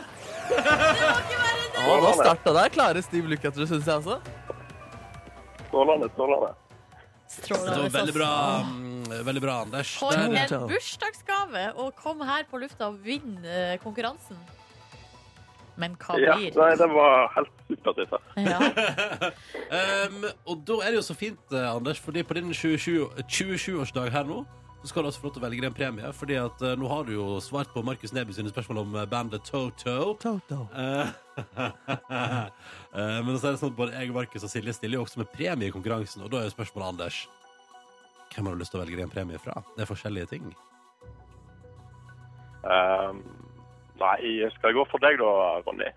Å, nå starta der. Klare Steve Lukather, syns jeg også. Strålende, strålende. Det Strålende. var veldig bra, mm, veldig bra Anders. For en bursdagsgave å komme her på lufta og vinne eh, konkurransen. Men hva Ja, blir nei, det var helt supert, dette. Ja. Um, og da er det jo så fint, eh, Anders, fordi på din 27 27-årsdag her nå, så skal du også få lov til å velge en premie. Fordi at uh, nå har du jo svart på Markus Neby sine spørsmål om eh, bandet Toto. Toto. Uh, uh, men så er det sånn at både jeg, Markus og Silje stiller jo også med premie i konkurransen. Og da er jo spørsmålet, Anders, hvem har du lyst til å velge en premie fra? Det er forskjellige ting. Um, nei, skal jeg gå for deg da, Ronny?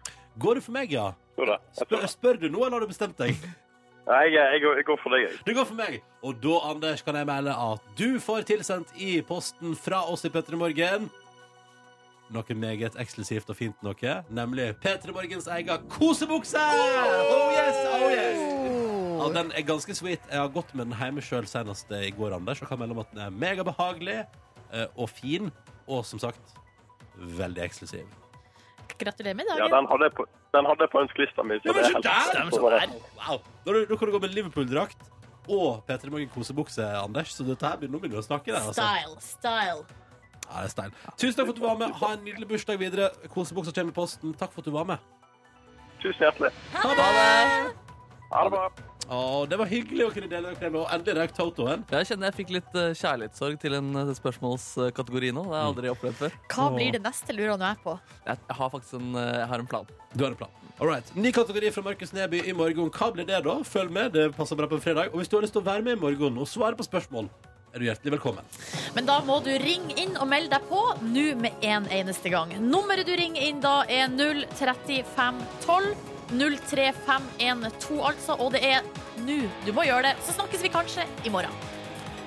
Går du for meg, ja? Det. Spør, spør du nå, eller har du bestemt deg? Nei, jeg, jeg, går- jeg går for deg, jeg. Det går for meg. Og da, Anders, kan jeg melde at du får tilsendt i posten fra oss i P3 Morgen noe meget eksklusivt og fint noe, nemlig P3 Morgens egen kosebukse! Oh yes, oh yes! Ja, den er ganske sweet. Jeg har gått med den hjemme sjøl senest i går, Anders, og kan melde om at den er megabehagelig eh, og fin, og som sagt veldig eksklusiv. Gratulerer med Ja, dagen. den hadde jeg på, den hadde jeg på ønskelista mi. så Ja, men det er helt- så Wow. Nå, nå kan du gå med Liverpool-drakt og P3 Morgen kosebukse, Anders. Så dette her begynner, nå begynner du å snakke der. Altså. Style, style. Ja, det er stein. Tusen takk for at du var med. Ha en nydelig bursdag videre. Kosebuksa kommer i posten. Takk for at du var med. Tusen hjertelig. Ha det! Ha det bra. Å, det var hyggelig å kunne dele dere med. Og endelig røk Totoen. Jeg kjenner jeg fikk litt eh, kjærlighetssorg til en eh, spørsmålskategori nå. Det har jeg aldri opplevd før. Hva blir det neste, lurer nå jeg på. Jeg, jeg har faktisk en, eh, jeg har en plan. Du har en plan. All right. Ny kategori fra Markus Neby i morgen. Hva blir det, da? Følg med. Det passer bra på en fredag. Og hvis du har lyst til å være med i morgen og svare på spørsmål, er du hjertelig velkommen. Men da må du ringe inn og melde deg på nå med en eneste gang. Nummeret du ringer inn da er 03512. 03512, altså. Og det er nå du må gjøre det. Så snakkes vi kanskje i morgen.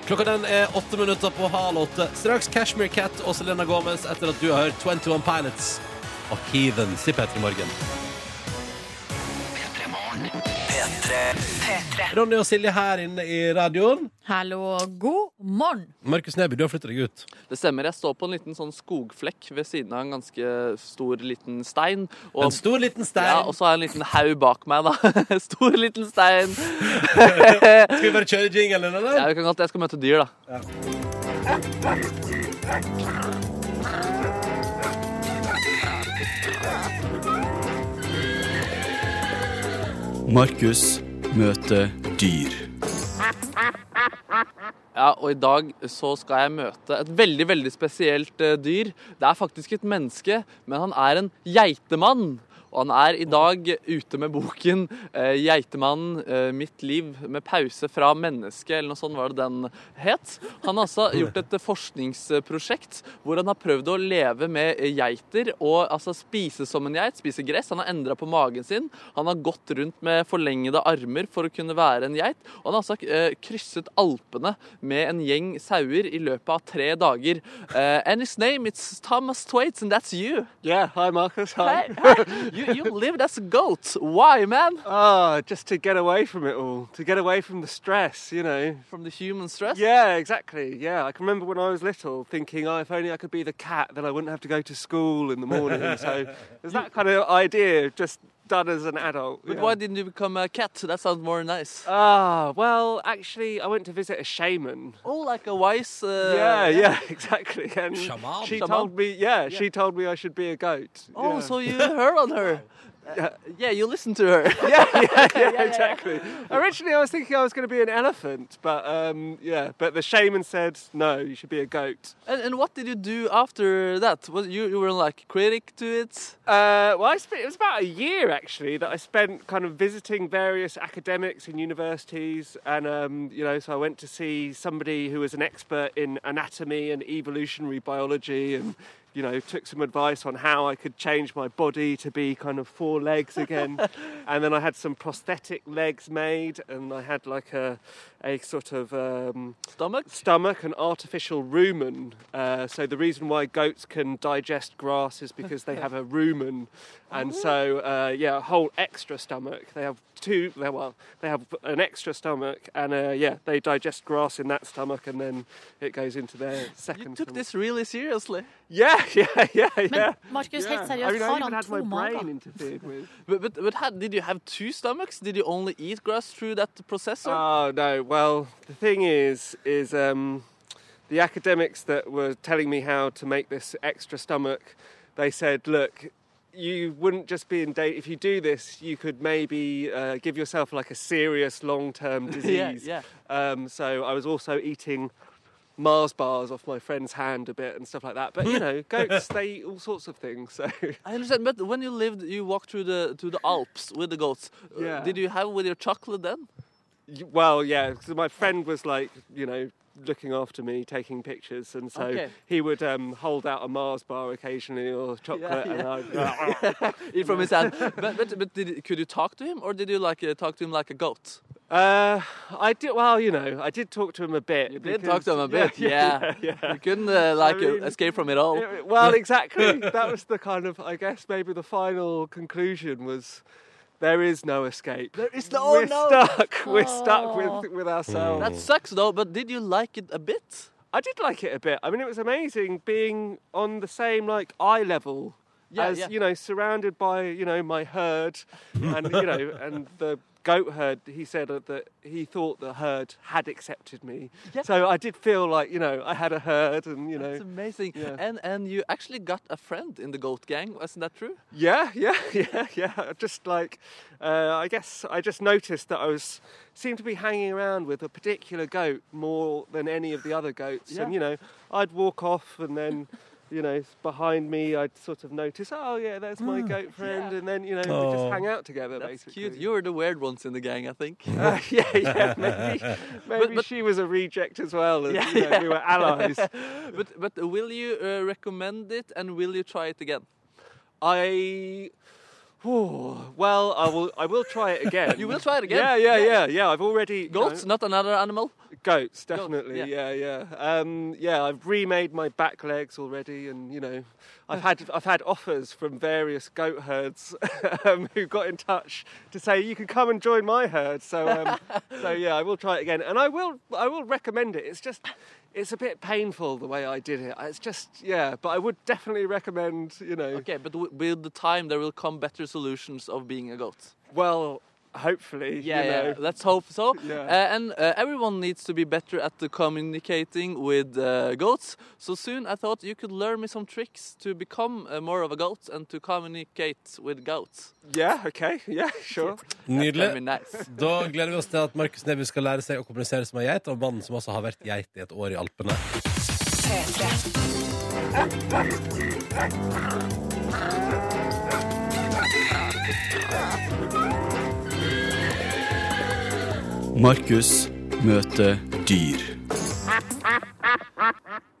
Klokka den er åtte minutter på halv åtte. Straks Cashmere Cat og Selena Gomez etter at du har hørt 21 Pilots og Heathens i P3 Ronny og Silje her inne i radioen. Hallo, god morgen. Markus Neby, du har flyttet deg ut. Det stemmer. Jeg står på en liten sånn skogflekk ved siden av en ganske stor, liten stein. Og, En stor, liten stein. ja, og så har jeg en liten haug bak meg, da. stor, liten stein. Skal vi bare kjøre jingle eller? Jeg kan godt, jeg skal møte dyr, da. Markus møter dyr. Ja, og i dag så skal jeg møte et veldig, veldig spesielt eh, dyr. Det er faktisk et menneske, men han er en geitemann. Og han er i dag ute med boken eh, 'Geitemannen. Eh, mitt liv med pause fra menneske', eller noe sånt var det den het. Han har altså gjort et forskningsprosjekt hvor han har prøvd å leve med geiter og altså spise som en geit, spise gress. Han har endra på magen sin. Han har gått rundt med forlengede armer for å kunne være en geit. Og han har altså eh, krysset Alpene med en gjeng sauer i løpet av tre dager. Uh, and his name is Thomas Twaits, and that's you. Yeah, hi Marcus. Hi. Hey, hi. you, you lived as a goat. Why, man? Ah, just to get away from it all, to get away from the stress, you know. From the human stress? Yeah, exactly. Yeah, I can remember when I was little thinking, oh, if only I could be the cat, then I wouldn't have to go to school in the morning. so there's that kind of idea of just done as an adult. But yeah. why didn't you become a cat? That sounds more nice. Ah, well, actually, I went to visit a shaman. oh, like a wise. Uh, yeah, yeah, exactly. And Shaman? she Shaman? told me, yeah, she told me I should be a goat. Oh, yeah. so you heard on her. Yeah. yeah, you listen to her. yeah, yeah, yeah, exactly. Originally, I was thinking I was going to be an elephant, but um, yeah, but the shaman said no, you should be a goat. and, and what did you do after that? Was you you were like critic to it? Uh, well, I spent, it was about a year actually that I spent kind of visiting various academics in universities, and um, you know, so I went to see somebody who was an expert in anatomy and evolutionary biology, and you know, took some advice on how I could change my body to be kind of four legs again, and then I had some prosthetic legs made, and I had like a a sort of um, Stomach? stomach and artificial rumen. Uh, so the reason why goats can digest grass is because they have a rumen, and so uh, yeah, a whole extra stomach. They have two. they- Well, they have an extra stomach, and uh, yeah, they digest grass in that stomach, and then it goes into their second. You took stomach. this really seriously. Yeah, yeah, yeah, yeah. Men Markus, yeah. helt I seriøst, mean, I har even han had to my brain mager? interfered with. But, but, but had, did you have two stomachs? Did you only eat grass through that processor? Oh no! Well, the thing is, is um, the academics that were telling me how to make this extra stomach, they said, look. You wouldn't just be in date if you do this. You could maybe uh, give yourself like a serious long-term disease. yeah, Um, so I was also eating Mars bars off my friend's hand a bit and stuff like that. But you know, goats they eat all sorts of things. So I understand. But when you lived, you walked through the to the Alps with the goats. Uh, Yeah. Did you have with your chocolate then? Well, yeah. So my friend was like, you know, looking after me, taking pictures, and so Okay. he would um, hold out a Mars bar occasionally or chocolate, and I'd. Eat from his hand. But, but, but did, could you talk to him, or did you like uh, talk to him like a goat? Uh, I did. Well, you know, I did talk to him a bit. You did talk to him a yeah, bit, yeah. yeah. yeah. You couldn't uh, like uh, mean- escape from it all. Yeah, well, exactly. that was the kind of, I guess, maybe the final conclusion was there is no escape. There is no- oh, We're no. stuck. We're stuck with with ourselves. That sucks though. But did you like it a bit? I did like it a bit. I mean, it was amazing being on the same like eye level Yeah, as yeah. you know, surrounded by you know my herd, and you know, and the goat herd. He said that he thought the herd had accepted me. Yeah. So I did feel like you know I had a herd, and you know, That's amazing. yeah. And and you actually got a friend in the goat gang, wasn't that true? yeah, yeah, yeah, yeah. Just like uh, I guess I just noticed that I was seemed to be hanging around with a particular goat more than any of the other goats, Yeah. and you know, I'd walk off and then. You know, behind me, I'd sort of notice, oh yeah, there's my goat friend, and then you know we Oh. just hang out together. That's basically. cute. You were the weird ones in the gang, I think. Uh, yeah, yeah, maybe, maybe but- she was a reject as well. And, Yeah, you know, yeah. We were allies. but but will you uh, recommend it and will you try it again? I. Oh, well, I will. I will try it again. You will try it again? Yeah, yeah, Yeah. yeah, yeah. I've already you Goats, know, not another animal. Goats, definitely. yeah. yeah, yeah. Um, yeah, I've remade my back legs already, and you know, I've had I've had offers from various goat herds um, who got in touch to say you can come and join my herd. So, um, so yeah, I will try it again, and I will I will recommend it. It's just. It's a bit painful the way I did it. It's just, yeah, but I would definitely recommend, you know, Okay, but with the time there will come better solutions of being a goat. well, hopefully, Yeah, you know. yeah. Let's hope so. Yeah. Uh, and uh, everyone needs to be better at the communicating with uh, goats. So soon I thought you could learn me some tricks to become uh, more of a goat and to communicate with goats. Yeah, okay, yeah, sure. Nydelig. nice. Da gleder vi oss til at Markus Neby skal lære seg å kommunisere som ei geit, og mannen som også har vært geit i et år i Alpene. Markus møter dyr.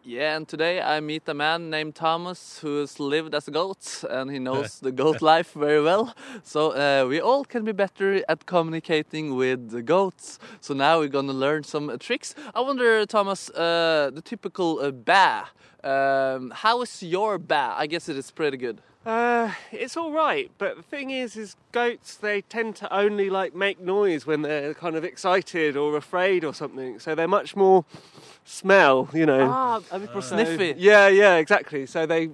Yeah, and today I meet a man named Thomas who's lived as a goat and he knows the goat life very well. So uh, we all can be better at communicating with the goats. So now we're gonna learn some uh, tricks. I wonder, Thomas, uh, the typical uh, ba. Um, how is your ba? I guess it is pretty good. Uh, it's all right, but the thing is, is goats they tend to only like make noise when they're kind of excited or afraid or something. So they're much more smell, you know. Ah, a bit more So- sniffy. Yeah, yeah, exactly. So they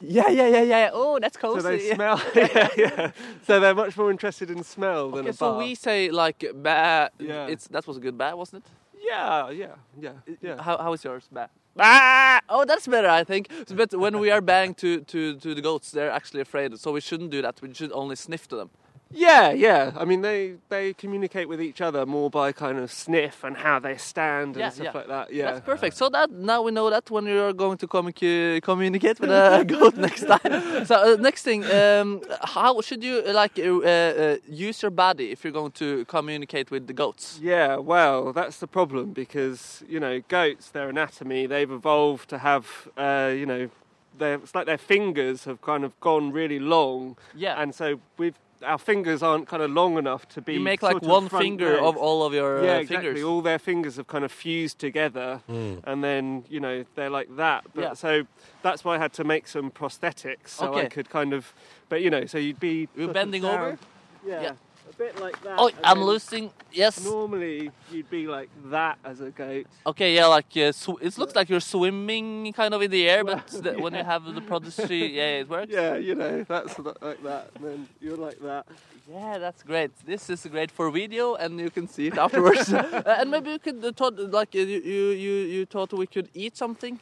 Yeah, yeah, yeah, yeah. Oh, that's So they smell. yeah, yeah. So they're much more interested in smell than Okay, a so bar. we say like ba. Yeah. It's that was a good ba, wasn't it? Yeah, yeah, yeah, yeah. How how is yours ba? Ba! Oh, that's better, I think. But when we are banged to, to, to the goats, they're actually afraid. So we shouldn't do that. We should only sniff to them. Yeah, yeah. I mean, they they communicate with each other more by kind of sniff and how they stand and Yeah, stuff yeah. like that. Yeah, That's perfect. So that now we know that when you are going to commu- communicate with a goat next time. So uh, next thing, um, how should you uh, like uh, uh, use your body if you're going to communicate with the goats? Yeah, well, that's the problem because you know goats, their anatomy, they've evolved to have, uh, you know, their, it's like their fingers have kind of gone really long, Yeah. and so we've our fingers aren't kind of long enough to be. you make like one finger legs. of all of your yeah, uh, exactly. fingers. All their fingers have kind of fused together, and then you know they're like that. But Yeah. so that's why I had to make some prosthetics so I could kind of. But you know, so you'd be. You're bending down- over? Yeah, Yeah. A bit like that. Oh, I'm losing. Yes. Normally, you'd be like that as a goat. Okay, yeah, like uh, sw- it looks like you're swimming kind of in the air, but the, when you have the prodigy, yeah, it works. Yeah, you know, that's like that. And then you're like that. Yeah, that's great. This is great for video, and you can see it afterwards. Uh, and maybe you could uh, thought like uh, you, you you you thought we could eat something.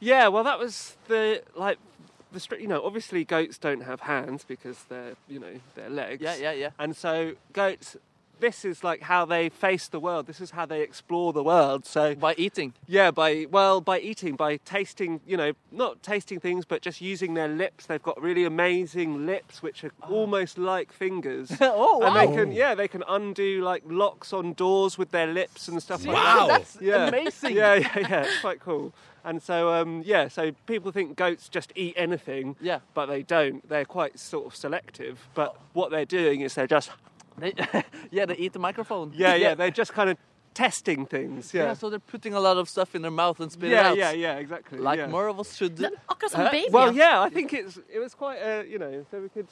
Yeah, well, that was the like the str- you know obviously goats don't have hands because they're you know they're legs. Yeah, yeah, yeah. And so goats, this is like how they face the world. This is how they explore the world. So By eating. yeah, by well, by eating, by tasting, you know, not tasting things, but just using their lips. They've got really amazing lips, which are oh. almost like fingers. oh And they can, yeah, they can undo like locks on doors with their lips and stuff like Wow. that. that's Yeah. amazing. Yeah, yeah, yeah. It's quite cool. And so, um, yeah, so people think goats just eat anything, Yeah. but they don't. They're quite sort of selective. But what they're doing is they're just, They, yeah, they eat the microphone. yeah, yeah, they're just kind of testing things. Yeah, Yeah, so they're putting a lot of stuff in their mouth and spit it yeah, out. yeah, yeah, exactly. Like yeah. more of us should do. Akkurat som Uh, baby. well, yeah, I think it's it was quite, uh, you know, so we could.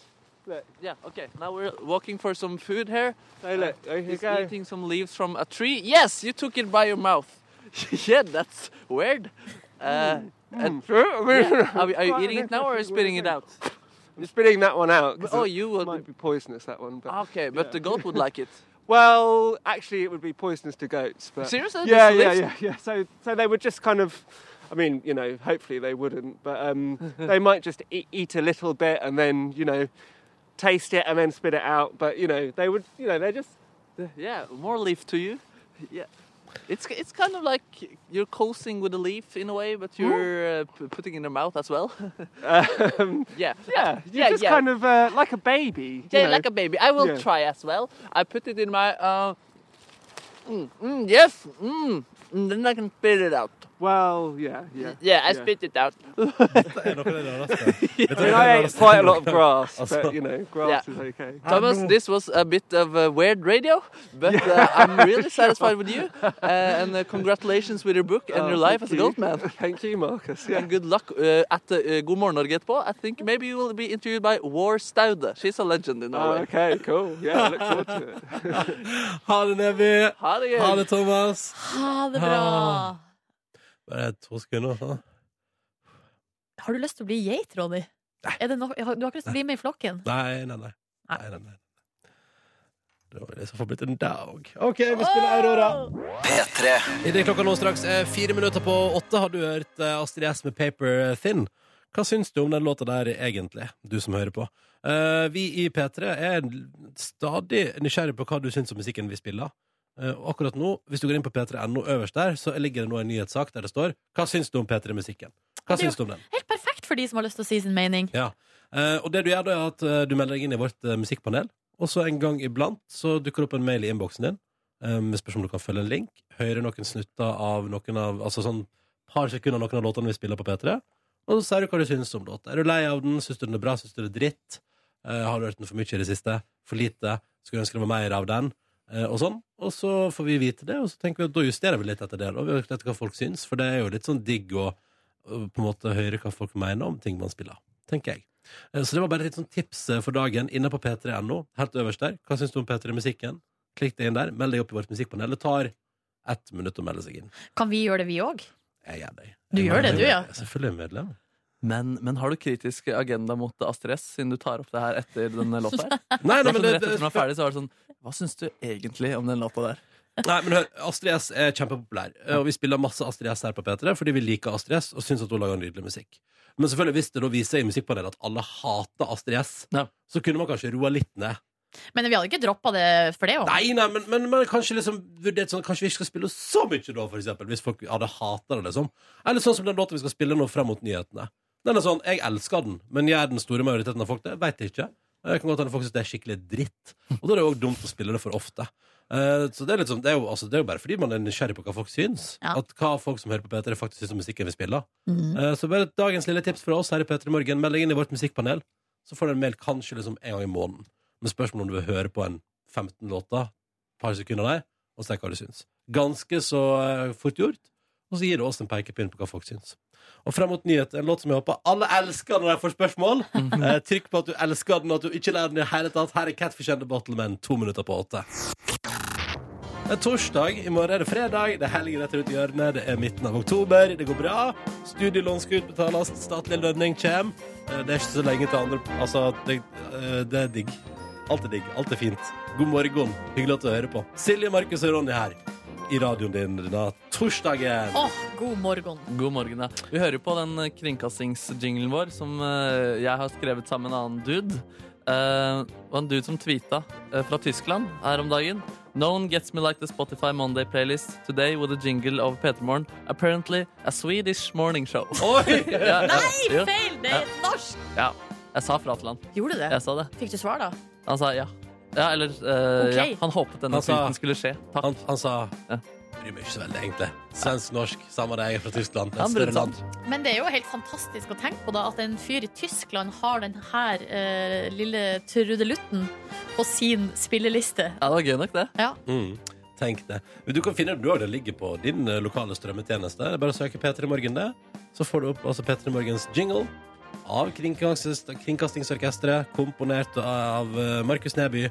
Look, Yeah, okay. Now we're walking for some food here. so look, there you He's go. eating some leaves from a tree. Yes, you took it by your mouth. yeah, that's weird. Uh, and- yeah. Are, we- are you eating it now or are you spitting it out? I'm spitting that one out. 'cause Oh, it you would. might be poisonous that one. But Okay, but the goat would like it. well, actually, it would be poisonous to goats. But Seriously? yeah, yeah, yeah, yeah. So, so they would just kind of. I mean, you know, hopefully they wouldn't, but um, they might just eat, eat a little bit and then, you know, taste it and then spit it out. But you know, they would, you know, they're just. Yeah, more leaf to you. Yeah. It's it's kind of like you're coasting with a leaf in a way, but you're uh, p- putting in your mouth as well. Um, yeah. yeah, you're yeah, just yeah. kind of uh, like a baby. Yeah, know. like a baby. I will Yeah. try as well. I put it in my. Uh, mm, mm, yes. Mm, and then I can spit it out. Well, yeah, yeah. Yeah, I Yeah. spit it out. I mean, I ate quite a lot of grass, but you know, grass Yeah. is okay. Thomas, this was a bit of a weird radio, but uh, I'm really satisfied with you. Uh, and uh, congratulations with your book and Oh, your life as a gold man. Thank you, Marcus. Yeah. And good luck uh, at uh, God morgen Norge etterpå. I think maybe you will be interviewed by War Staude. She's a legend in Oh, Norway. okay, cool. Yeah, I look forward to it. Ha det, Nebby. Ha det det, Thomas. Ha det bra. Bare to sekunder. sånn. Har du lyst til å bli geit, Ronny? Er det no du har ikke lyst til å bli med i flokken? Nei, nei, nei. nei, nei, nei. Det var det som får blitt en dag. OK, vi spiller Aurora. P3. Idet klokka nå straks er fire minutter på åtte, har du hørt eh, Astrid S med Paper Thin. Hva syns du om den låta der egentlig, du som hører på? Uh, vi i P3 er stadig nysgjerrig på hva du syns om musikken vi spiller. Eh, og akkurat nå, hvis du går inn på p3.no øverst der, så ligger det nå en nyhetssak der det står Hva syns du om P3-musikken? Hva syns du om den? Helt perfekt for de som har lyst til å si sin mening. Ja. Eh, og det du gjør da, er at eh, du melder deg inn i vårt musikkpanel, og så en gang iblant så dukker det opp en mail i innboksen din med spørsmål om du kan følge en link, høre noen snutter av noen av Altså sånn par sekunder av noen av låtene vi spiller på P3, og så sier du hva du syns om låta. Er du lei av den? Syns du den er bra? Syns du det er dritt? Har du hørt den for mye i det siste? For lite? Skulle ønske det var mer av den? Eh, og sånn. Og så får vi vite det, og så tenker vi at da justerer vi litt etter det. Og vi vet etter hva folk syns, for det er jo litt sånn digg å på en måte høre hva folk mener om ting man spiller. Tenker jeg. Eh, Så det var bare litt sånn tips eh, for dagen inne på p3.no. Helt øverst der. Hva syns du om P3-musikken? Klikk deg inn der. Meld deg opp i vårt musikkpanel. Det tar ett minutt å melde seg inn. Kan vi gjøre det, vi òg? Jeg gjør det. Du Jeg gjør det, du, ja. Jeg er selvfølgelig medlem. Men, men har du kritisk agenda mot Astrid S, siden du tar opp det her etter denne låta? her? Nei, nei, men det, det, det, ferdig, så var det sånn Hva syns du egentlig om den låta der? Nei, men hør, Astrid S er kjempepopulær, og vi spiller masse Astrid S her på P3 fordi vi liker Astrid S og syns at hun lager nydelig musikk. Men selvfølgelig hvis det da viser seg i musikkpanelet at alle hater Astrid S, Ja. så kunne man kanskje roa litt ned. Men vi hadde ikke droppa det for det. jo. Nei, nei, men, men, men kanskje liksom vurdert sånn Kanskje vi ikke skal spille så mye da, for eksempel, hvis folk hadde hata det, liksom. Eller sånn som den låta vi skal spille nå frem mot nyhetene. Den er sånn, Jeg elsker den, men gjør den store majoriteten av folk det? Veit jeg ikke. Det kan godt hende folk syns det er skikkelig dritt. Og da er det òg dumt å spille det for ofte. Uh, så det er, sånn, det, er jo, altså, det er jo bare fordi man er nysgjerrig på hva folk syns. Ja. At hva folk som hører på P3, faktisk syns om musikken vi spiller. Mm. Uh, så bare dagens lille tips fra oss her i P3 Morgen. Meld deg inn i vårt musikkpanel. Så får du en mail kanskje liksom en gang i måneden. Med spørsmål om du vil høre på en 15 låter, et par sekunder deg, og se hva du syns. Ganske så uh, fort gjort. Og så gir det oss en pekepinn på hva folk syns. Og frem mot nyhet, en låt som jeg håper alle elsker når de får spørsmål. Eh, trykk på at du elsker den, og at du ikke lærer den i hele tatt. Her er Catfish and the Bottle med to minutter på åtte. Det er torsdag, i morgen er det fredag, det er helgen rett rundt hjørnet, det er midten av oktober, det går bra. Studielån skal utbetales, statlig lønning kommer. Eh, Det er ikke så lenge til andre Altså, det, eh, det er digg. Alt er digg, alt er fint. God morgen, hyggelig at du hører på. Silje, Markus og Ronny her i radioen din denne torsdagen. Åh, god morgen. God morgen, ja. Vi hører på den eh, kringkastingsjinglen vår som eh, jeg har skrevet sammen med en annen dude. Eh, det var en dude som tweeta eh, fra Tyskland her om dagen. No one gets me like the Spotify Monday playlist today with a jingle of Petermorgen. Apparently a Swedish morning show. Oi! Ja, ja, Nei, jo, feil! Det er norsk! Ja, jeg sa fra til han. Gjorde du det? Jeg sa det. Fikk du svar, da? Han sa ja. Ja, eller eh, Ok. ja. Han håpet denne Han sa- tweeten skulle skje. Takk. Han, han sa Ja. Bryr meg ikke så veldig, egentlig. Svensk-norsk, samme det, jeg er fra Tyskland. Han et brydde større seg. land. Men det er jo helt fantastisk å tenke på da at en fyr i Tyskland har den her eh, lille trudelutten på sin spilleliste. Ja, det var gøy nok, det. Ja. Mm. Tenk det. Men Du kan finne det òg. Det ligger på din eh, lokale strømmetjeneste. Det er bare å søke P3 Morgen, det. Så får du opp altså P3 Morgens jingle av Kringkastings- Kringkastingsorkesteret, komponert av eh, Markus Neby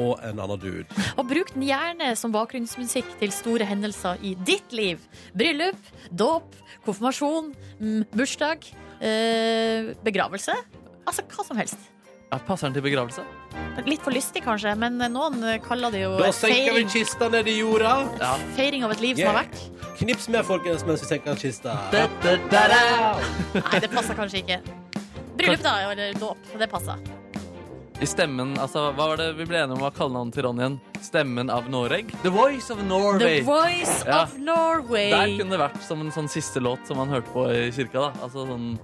og en annen dude. Og bruk den gjerne som bakgrunnsmusikk til store hendelser i ditt liv. Bryllup, dåp, konfirmasjon, mm, bursdag, eh, begravelse. Altså hva som helst. Ja, passer den til begravelse? Litt for lystig, kanskje, men noen kaller det jo Da senker vi kista ned i jorda. Ja. feiring av et liv som har vært. Knips med, folkens, mens vi senker kista. Nei, det passer kanskje ikke. Bryllup, da, eller dåp. Det passa. I stemmen, altså, hva var det vi ble enige om hva kallenavnet til Ronny igjen? Stemmen av Noreg? The Voice of The Norway. Voice Ja. of Norway. Der kunne det vært som en sånn siste låt som man hørte på i kirka. da Altså sånn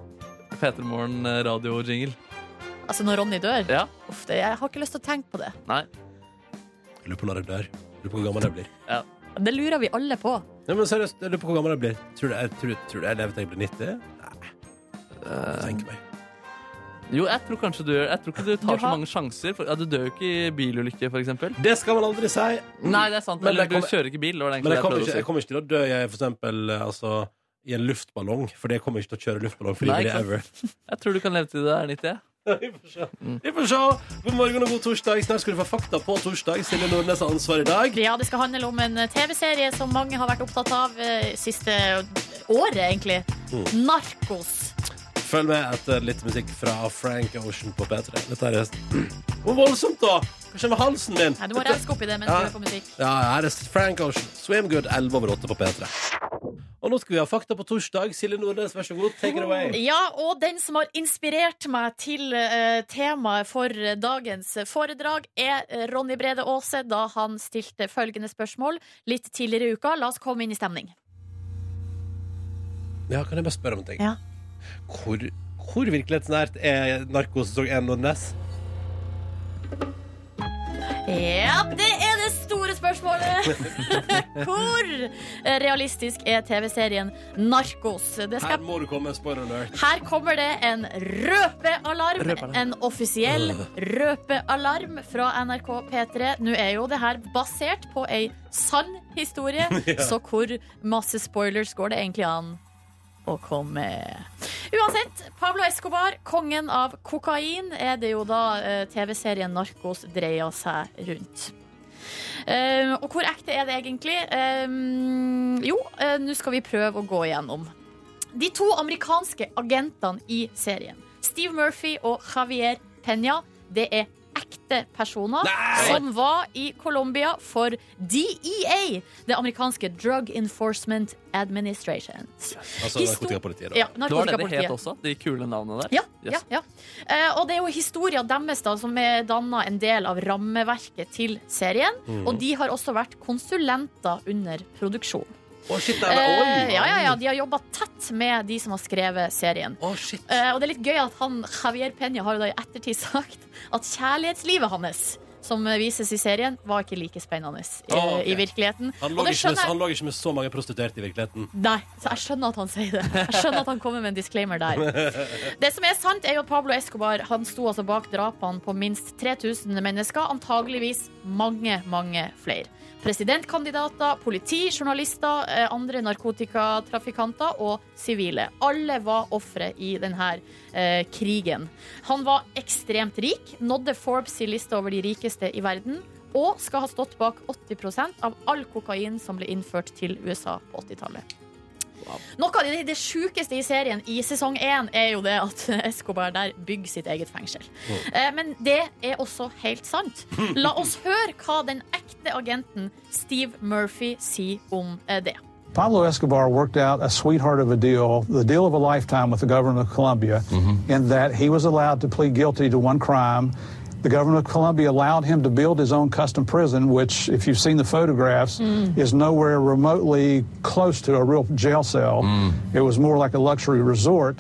Peter Morgen eh, radio-jingle. Altså når Ronny dør. Ja, Uff, det, jeg har ikke lyst til å tenke på det. nei. Jeg lurer på når jeg dør. Jeg lurer på hvor gammel jeg blir. Ja. Det lurer vi alle på. Ja, men seriøst, jeg lurer på hvor gammel jeg blir. Tror du jeg, tror, tror jeg lever til jeg blir 90? Nei. Tenk meg. Jo, jeg tror kanskje du gjør Jeg tror ikke du tar Du så mange sjanser. For, ja, du dør jo ikke i bilulykke, eksempel. Det skal man aldri si. Nei, det er sant. Men Eller du kommer- kjører ikke bil. Det Men jeg jeg kommer, ikke, jeg kommer ikke til å dø jeg, for eksempel, altså, i en luftballong. For det kommer ikke til å kjøre luftballong Nei, frivillig ever. Jeg tror du kan leve til du er 90. Vi får se. Vi får se. God morgen og god torsdag. Snart skal du få fakta på torsdag. Silje Nordnes har ansvar i dag. Ja, Det skal handle om en TV-serie som mange har vært opptatt av eh, siste året, egentlig. Mm. Narkos. Følg med etter litt musikk fra Frank Ocean på P3. Dette er Hvor voldsomt, da! Hva skjer med halsen min? Ja, Du må renske opp i det mens Ja. du hører på musikk. Ja, her er Frank Ocean. Swim Good 11 over 8 på P3. Og nå skal vi ha fakta på torsdag. Silje Nordnes, vær så god. Take it away. Ja, og den som har inspirert meg til uh, temaet for dagens foredrag, er eh, Ronny Brede Aase, da han stilte følgende spørsmål litt tidligere i uka. La oss komme inn i stemning. Ja, kan jeg bare spørre om en ting? Ja. Hvor, hvor virkelighetsnært er Narkos sesong 1 Ness? Ja, det er det store spørsmålet! Hvor realistisk er TV-serien Narkos? Det skal Her må du komme med spoiler alert. Her kommer det en røpealarm. Røpealarm. En offisiell røpealarm fra NRK P3. Nå er jo det her basert på ei sann historie, så hvor masse spoilers går det egentlig an å komme? Uansett, Pablo Escobar, kongen av kokain, er det jo da eh, TV-serien Narkos dreier seg rundt. Eh, og hvor ekte er det egentlig? Eh, jo, nå skal vi prøve å gå igjennom. De to amerikanske agentene i serien, Steve Murphy og Javier Peña, det er ekte personer Nei! som var i Colombia for DEA, det amerikanske Drug Enforcement Administration. Altså narkotikapolitiet, da. Ja, Det var det det het også, de kule navnene der. Ja, Yes. ja, ja. Eh, og det er jo historien deres da, som er danna en del av rammeverket til serien. Mm. Og de har også vært konsulenter under produksjon. Å, shit, er, Eh, oi! ja, ja, ja, de har jobba tett med de som har skrevet serien. Oh. Eh, og det er litt gøy at han, Javier Peña har jo da i ettertid sagt at kjærlighetslivet hans, som eh, vises i serien, var ikke like spennende i, oh, okay. i virkeligheten. Han lå, det ikke med, han lå ikke med så mange prostituerte i virkeligheten. Nei, så jeg skjønner at han sier det. Jeg skjønner at han kommer med en disclaimer der. Det som er sant, er jo at Pablo Escobar han sto altså bak drapene på minst 3000 mennesker, antageligvis mange, mange flere. Presidentkandidater, politi, journalister, eh, andre narkotikatrafikanter og sivile. Alle var ofre i denne eh, krigen. Han var ekstremt rik, nådde Forbes i lista over de rikeste i verden, og skal ha stått bak 80 av all kokain som ble innført til USA på 80-tallet. Noe av det, det sjukeste i serien i sesong én er jo det at Escobar der bygger sitt eget fengsel. Eh, men det er også helt sant. La oss høre hva den ekte agenten Steve Murphy sier om eh, det. Pablo Escobar worked out a sweetheart of a deal, the deal of a lifetime with the government of Colombia, in that he was allowed to plead guilty to one crime. The government of Colombia allowed him to build his own custom prison, which, if you've seen the photographs, mm. is nowhere remotely close to a real jail cell. Mm. It was more like a luxury resort.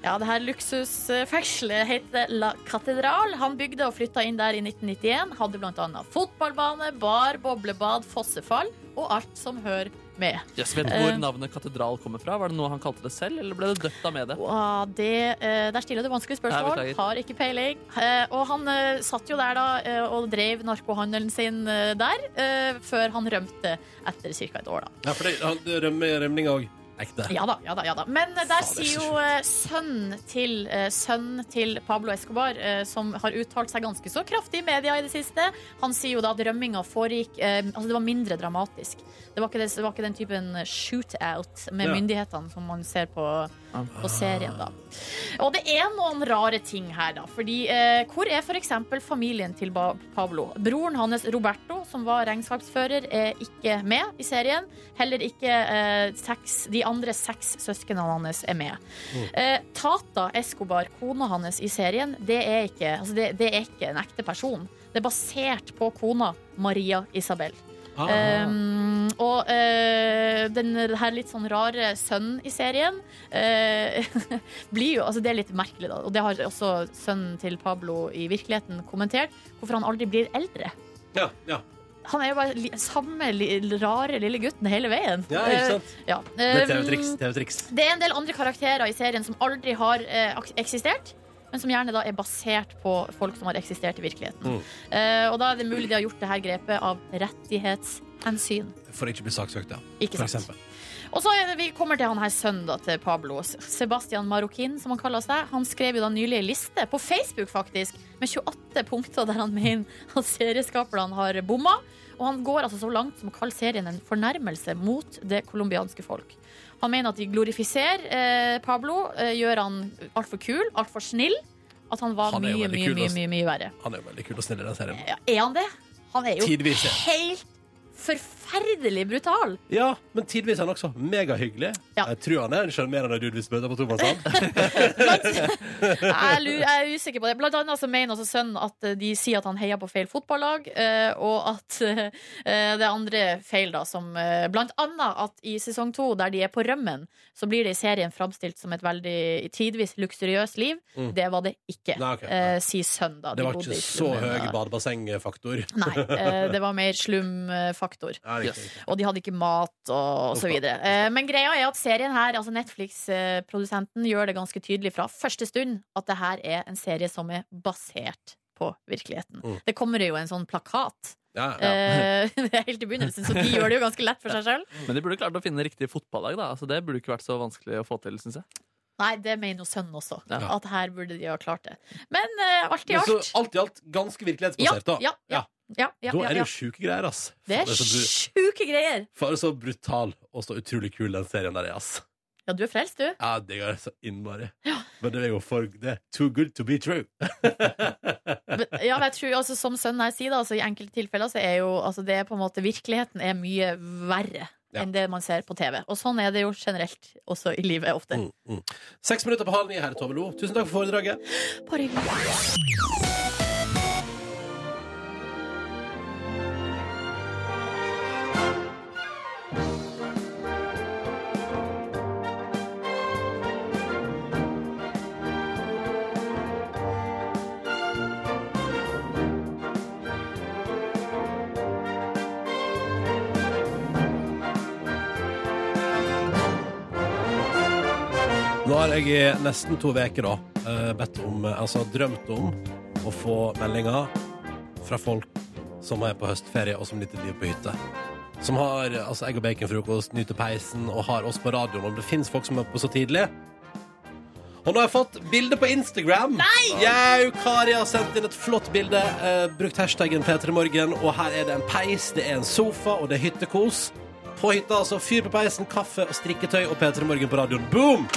Ja, det her luksusfengselet heter La Catedral. Han bygde og flytta inn der i 1991. Hadde annet fotballbane, bar, boblebad, fossefall og alt som hører med. Yes, vet du hvor Eh. navnet katedral kommer fra? Var det noe han kalte det selv, eller ble det døpt av mediet? Wow, det, eh, der stiller du vanskelige spørsmål. Nei, Har ikke peiling. Eh, og han satt jo der da og drev narkohandelen sin der, eh, før han rømte etter ca. et år. da. Ja, for det, han, rømmer, rømning òg. Ekte. Ja da, ja da. ja da. Men eh, der Fader. er sier jo eh, sønnen til, eh, sønnen til Pablo Escobar, eh, som har uttalt seg ganske så kraftig i media i det siste, han sier jo da at rømminga foregikk eh, Altså det var mindre dramatisk. Det var ikke, det, det var ikke den typen shootout med Ja. myndighetene som man ser på, på serien, da. Og det er noen rare ting her, da. Fordi eh, hvor er f.eks. familien til ba Pablo? Broren hans Roberto, som var regnskapsfører, er ikke med i serien. Heller ikke eh, seks, de andre seks søsknene hans er med. Eh, Tata Escobar, kona hans i serien, det er, ikke, altså det, det er ikke en ekte person. Det er basert på kona Maria Isabel. Um, og uh, den her litt sånn rare sønnen i serien uh, blir jo Altså, det er litt merkelig, da. Og det har også sønnen til Pablo i virkeligheten kommentert. Hvorfor han aldri blir eldre. ja, ja. Han er jo bare li samme li rare lille gutten hele veien. ja, ikke sant? Uh, ja. Det er Um, TV-triks. TV-triks. det er en del andre karakterer i serien som aldri har eksistert. Men som gjerne da er basert på folk som har eksistert i virkeligheten. Mm. Eh, og da er det mulig de har gjort det her grepet av rettighetshensyn. For å ikke bli saksøkt, ja. Ikke For sant? eksempel. Og så det, vi kommer til han her sønnen til Pablo, Sebastian Marroquin, som han kaller seg. Han skrev jo da nylig en liste, på Facebook faktisk, med 28 punkter der han mener at serieskaperne har bomma. Og han går altså så langt som å kalle serien en fornærmelse mot det colombianske folk. Han mener at de glorifiserer eh, Pablo, eh, gjør han altfor kul, altfor snill. At han var Han er jo mye, veldig mye, kul, mye, ass. mye, mye verre. Han er jo veldig kul og snill i den serien. Ja, er han det? Han er jo Tidvis, ja. helt forferdelig brutal. Ja, men tidvis er han også megahyggelig. Ja. Jeg tror han er en sjarmerende dude hvis du møter på tomannshånd. Jeg, er usikker på det. Blant annet så mener også sønnen at eh, de sier at han heier på feil fotballag, eh, og at eh, det er andre feil, da, som Blant annet at i sesong to, der de er på rømmen, så blir det i serien framstilt som et veldig tidvis luksuriøst liv. Mm. Det var det ikke, Nei, okay. eh, sier sønnen, da. Det var bodde ikke så høy badebassengfaktor. Nei, eh, det var mer slumfaktor. Ja, riktig, Yes. riktig. Og de hadde ikke mat og, og så videre. Eh, Men greia er at serien her, altså Netflix-produsenten, gjør det ganske tydelig fra første stund at det her er en serie som er basert på virkeligheten. Mm. Det kommer jo en sånn plakat Ja, ja. eh, helt i begynnelsen, så de gjør det jo ganske lett for seg sjøl. Men de burde klart å finne riktig fotballag. da altså, Det burde ikke vært så vanskelig å få til, syns jeg. Nei, det mener jo sønnen også. Ja. At her burde de ha klart det. Men uh, alt i Men så alt alt i alt ganske virkelighetsbasert, da. Ja, ja, ja, ja, Da er det ja. jo sjuke greier, ass. Det er bru- sjuke greier! er så brutal og så utrolig kul den serien der er, ass. Ja, du er frelst, du. Ja, det er så innmari. Men det er jo for Det er too good to be true. Men, ja, men jeg tror, altså, Som sønnen her sier, da, altså, i enkelte tilfeller så er jo altså, det er på en måte Virkeligheten er mye verre Ja. enn det man ser på TV. Og sånn er det jo generelt også i livet ofte. Mm, mm. Seks minutter på halv ni her, Tove Lo. Tusen takk for foredraget. Bare hyggelig. Har jeg i nesten to uker da eh, bedt om, eh, altså drømt om å få meldinger fra folk som er på høstferie og som nyter livet på hytte. Som har altså, egg og baconfrokost, nyter peisen og har oss på radioen. Om det fins folk som er oppe så tidlig. Og nå har jeg fått bilde på Instagram. Nei! Jau, Kari har sendt inn et flott bilde. Eh, brukt hashtaggen P3morgen, og her er det en peis, det er en sofa, og det er hyttekos. På hytta, altså. Fyr på peisen, kaffe og strikketøy og P3 Morgen på radioen. Boom!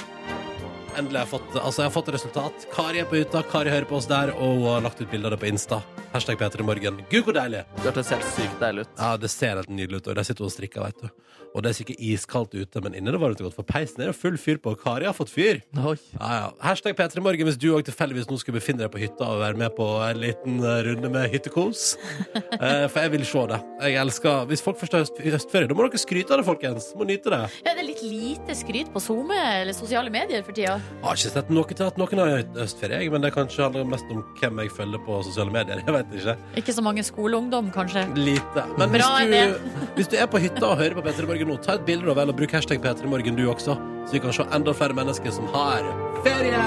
Endelig har jeg fått, altså jeg har fått resultat. Kari er på hytta, Kari hører på oss der, og hun har lagt ut bilde av det på Insta. Hashtag P3 Morgen. Gud, hvor deilig! Det hørtes helt sykt deilig ut. Ja, det ser helt nydelig ut, og der sitter hun og strikker, veit du. Og det er sikkert iskaldt ute, men inne det var det godt, for peisen er jo full fyr på, Kari har fått fyr. Oi. Ja, ja. Hashtag P3 Morgen hvis du òg tilfeldigvis nå skulle befinne deg på hytta og være med på en liten eh, runde med hyttekos. Eh, for jeg vil se det. Jeg elsker Hvis folk først har høst, høstferie, da må dere skryte av det, folkens. Må nyte det. Ja, det er litt lite skryt på SoMe eller sosiale medier for tida. Jeg har ikke sett noe til at noen har høstferie, jeg, men det kanskje handler mest om hvem jeg følger på sosiale medier. Jeg vet ikke. Ikke så mange skoleungdom, kanskje. Lite. Men hvis Bra du, hvis du er på hytta og hører på P3 Morgen nå, ta et bilde da vel og bruk hashtag P3 Morgen du også, så vi kan se enda flere mennesker som har ferie.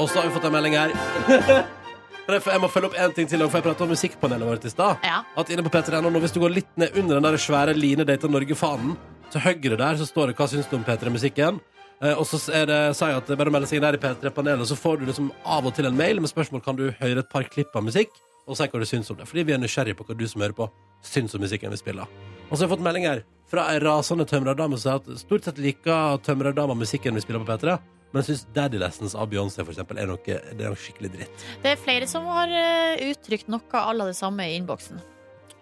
Og så har vi fått en melding her. Jeg må følge opp en ting til, for jeg prata om musikkpanelet vårt i stad. Ja. At inne på P3.no, nå, hvis du går litt ned under den der svære Line Data Norge-fanen, til høyre der så står det 'Hva syns du om P3-musikken?' Eh, og så er det, sa jeg at det er bare å melde seg der i P3-panelet, så får du liksom av og til en mail med spørsmål kan du høre et par klipp av musikk, og si hva du syns om det. Fordi vi er nysgjerrige på hva du som hører på, syns om musikken vi spiller. Og så har jeg fått melding her fra ei rasende tømrerdame som sier at stort sett liker tømrerdama musikken vi spiller på P3, men jeg syns Daddy Lessons av Beyoncé for eksempel er noe, det er noe skikkelig dritt. Det er flere som har eh, uttrykt noe à la det samme i innboksen.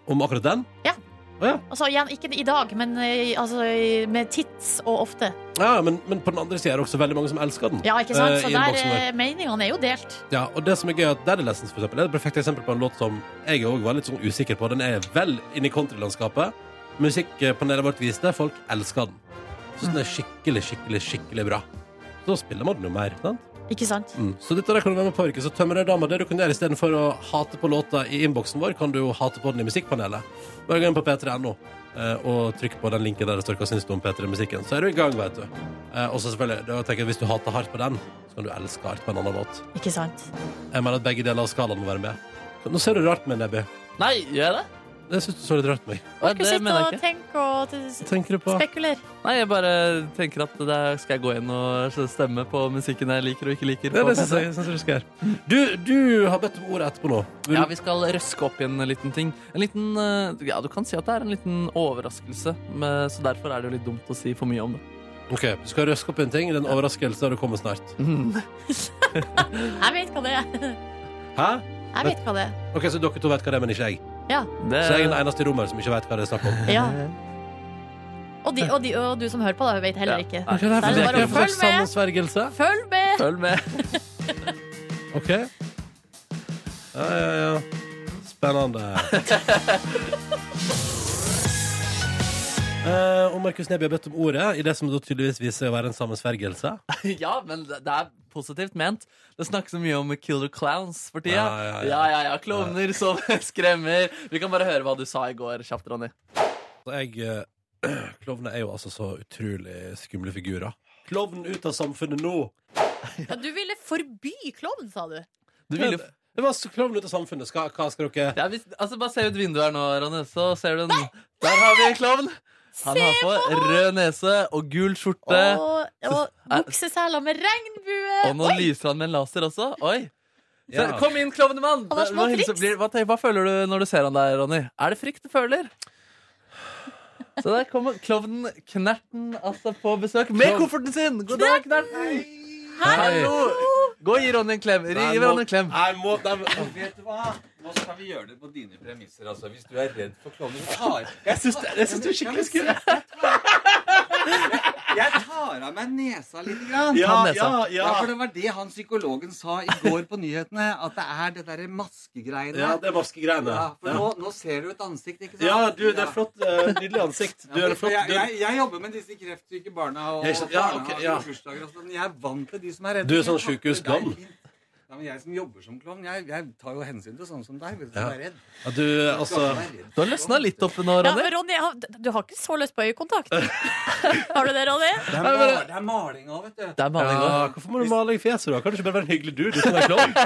Om akkurat den? Ja. Å ja. Altså igjen, ikke i dag, men eh, altså, med tids og ofte. Ja, men, men på den andre sida er det også veldig mange som elsker den. Ja, ikke sant? Eh, Så i der eh, meningene er jo delt. Ja, og det som er gøy at Daddy Lessons for eksempel, er et perfekt eksempel på en låt som jeg òg var litt sånn usikker på. Den er vel inne i countrylandskapet. Musikkpanelet vårt viste, folk elsker den. Så den er skikkelig, skikkelig, skikkelig bra. Så spiller man den jo mer. sant? Ikke sant? Mm. Så dette der kan du være med på, Rike. Så tømrerdama, det du kan gjøre istedenfor å hate på låta i innboksen vår, kan du jo hate på den i musikkpanelet. Bare gå inn på p3.no eh, og trykk på den linken der det står hva syns du om P3-musikken. Så er du i gang, vet du. Eh, og så selvfølgelig, da tenker jeg hvis du hater hardt på den, så kan du elske hardt på en annen låt. Ikke sant? Jeg mener at begge deler av skalaen må være med. Nå ser du rart med Nebby. Nei, gjør jeg det? Det syns du så litt rart med meg. Nei, Ikke det mener og jeg ikke. tenke og t- tenker du på? spekulere. Nei, jeg bare tenker at der skal jeg gå inn og stemme på musikken jeg liker og ikke liker. Ja, på det syns jeg, synes jeg du skal gjøre. Du, du har bedt om ordet etterpå nå. Vil, Ja, vi skal røske opp i en liten ting. En liten, eh, ja, Du kan si at det er en liten overraskelse, men, så derfor er det jo litt dumt å si for mye om det. Ok, Du skal røske opp en ting. Den overraskelsen har overraskelse, kommet snart. Jeg vet hva det er. Hæ? Jeg vet hva det er. Ok, Så dere to vet hva det er, men ikke jeg? Ja. Det, Så jeg er den eneste i rommet som ikke vet hva det er snakk om. ja. Og, de, og, de, og du som hører på, da, vet heller Ja. ikke. Nei, Det er bare er å følge med. Følg med! Følg med. Ok. Ja, ja, ja. Spennende. Uh, og Markus Neby har bedt om ordet i det som da tydeligvis viser å være en sammensvergelse. Ja, men det det er positivt ment. Det snakkes så mye om killer clowns for tida. Ja, ja, ja. ja, ja, ja, Klovner som skremmer. Vi kan bare høre hva du sa i går kjapt, Ronny. Jeg eh, Klovner er jo altså så utrolig skumle figurer. Klovn ut av samfunnet nå! Ja, du ville forby klovn, sa du. Du ville... Det var klovn ut av samfunnet. Skal, hva skal dere ja, hvis, altså Bare se ut vinduet her nå, Ronny, så ser du en Der har vi en klovn! Han har på rød nese og gul skjorte. Og, og bukseseler med regnbue. Og nå lyser han med en laser også. Oi! Så, Ja. Kom inn, klovnemann! Han har små Hva, hilse- triks. blir- hva, tenk- hva føler du når du ser han der, Ronny? Er det frykt du føler? Så der kommer klovnen Knerten altså på besøk med kofferten sin. God dag, Knerten! Hallo! Gå og gi Ronny en klem. Gi Ronny en klem. Nei, må, nei, Vet du hva? Nå skal vi gjøre det på dine premisser. Altså. Hvis du er redd for klovner jeg syns du er skikkelig skummel. Jeg tar av meg nesa litt. Grann. Ja, nesa. ja, Ja, ja. for det var det han psykologen sa i går på nyhetene. At det er det derre maskegreiene. Ja, det er maskegreiene. Ja, for Ja. nå, nå ser du et ansikt, ikke sant? Ja, du, det er flott. eh, Nydelig ansikt. Du Ja, er flott. jeg, jeg, jeg jobber med disse kreftsyke barna og ja, barnehager ok, ja. og bursdager og sånn. Jeg er vant til de som er redde. Du er sånn Jeg Ja, men jeg som jobber som klovn, jeg, jeg tar jo hensyn til sånne som deg. Hvis Ja. du er redd. ja, du, altså Du har løsna litt opp nå, Ja, Ronny. men Ronny, du har ikke så lyst på øyekontakt? Har du det, Ronny? Det er, mal, det er maling òg, vet du. Det er maling ja. Hvorfor må du male i fjeset, da? Kan du ikke bare være en hyggelig dude uten å være klovn?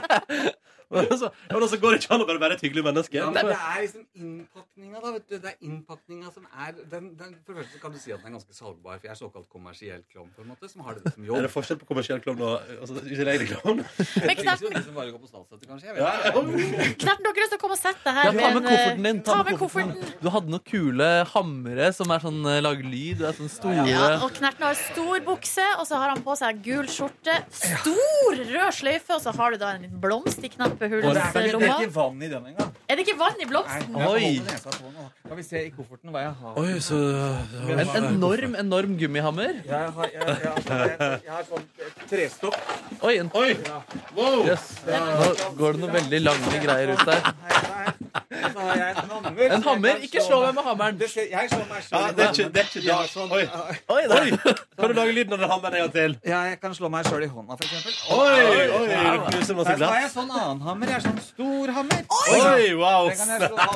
Men så, går det ikke an å bare være et hyggelig menneske? Ja, men det er liksom innpakninga, da. vet du. Det er innpakninga som er den, den, For det første så kan du si at den er ganske salgbar, for jeg er såkalt kommersiell klovn, på en måte, som har det som jobb. Er det forskjell på kommersiell klovn og altså, utilregnelig klovn? Men Knerten, de som bare går på statsstøtte, kanskje. Ja, ja. Knerten, dere har ikke lyst til å komme og sette deg her Ja, ta med eh, kofferten din. Ta med kofferten. Du hadde noen kule hamre som er sånn eh, lager lyd. Du er sånn store Ja, og Knerten har stor bukse, og så har han på seg gul skjorte. Stor rød sløyfe, og så har du da en liten blomst i Og er, er vann i den engang. Er det ikke vann i Nei, blomsten? jeg Oi. holde nesa på nå. Skal vi se i kofferten hva jeg har. Oi, så En enorm, enorm gummihammer. Jeg har, jeg, jeg, jeg, jeg har sånn eh, trestokk. Oi, en Oi! Wow! Yes. Nå går det noen veldig lange greier ut der. Her, der. Så har jeg en hammer. En hammer? Ikke slå meg med hammeren. Det ser, jeg slår meg Ja, sjøl det er ikke, det er ikke da. sånn. Oi. Oi, der. Kan du lage lyden av den hammeren en gang til? Ja, jeg kan slå meg sjøl i hånda, for eksempel. Oi! oi, Du knuser masse Her har glass. jeg sånn annen hammer. Jeg er sånn stor hammer. Oi, wow! Den kan jeg slå av.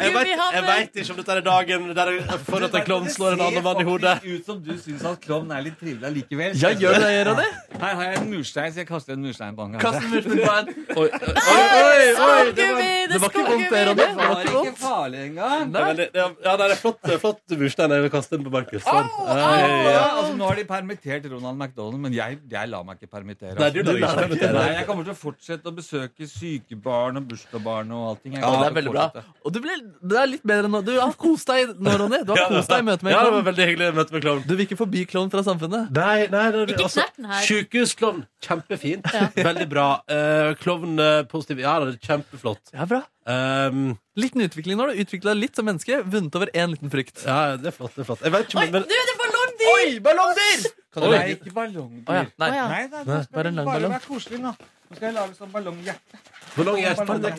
Jeg vet, jeg vet ikke om dette er dagen der jeg får at en klovn slår en annen mann i hodet. Det ser faktisk ut som du syns at klovn er litt trivelig allikevel. Ja, gjør det, gjør det. Her har jeg en murstein, så jeg kaster en murstein på han. Kast en murstein på en. Oi, oi, oi! oi det var, Det var ikke vondt, det, Ronny. Det var ikke farlig engang. det ja, det er flott, flott murstein. Jeg vil kaste den på Markus. Sånn. Altså, nå har de permittert Ronald McDonald, men jeg, jeg lar meg ikke permittere. Nei, altså. du lar. Nei, jeg kommer til å fortsette å besøke sykebarn og bursdagsbarn og allting. Ja, det er veldig bra. Og du, ble, det er litt bedre nå. Du har kost deg nå, Ronny. Du har kost deg i møte med Ja, det var veldig hyggelig møte med klovn. Du vil ikke forbi klovn fra samfunnet. Nei, nei, nei Ikke altså. Sykehusklovn. Kjempefint. Veldig bra. Uh, klovn eh, positiv. Ja, det er kjempeflott. Ja, bra. Um, Liten utvikling nå. Du utvikla deg litt som menneske. Vunnet over én liten frykt. ja, det er flott. det er flott Jeg vet ikke, Oi, men, du, det er ballongdyr! Oi, ballongdyr! Kan du Nei, ikke ballongdyr. Oh, ja. Nei. Nei, da, Nei, bare en lang bare ballong. være koselig nå. Nå skal jeg lage sånn ballonghjerte. ballonghjerte Ballong- det er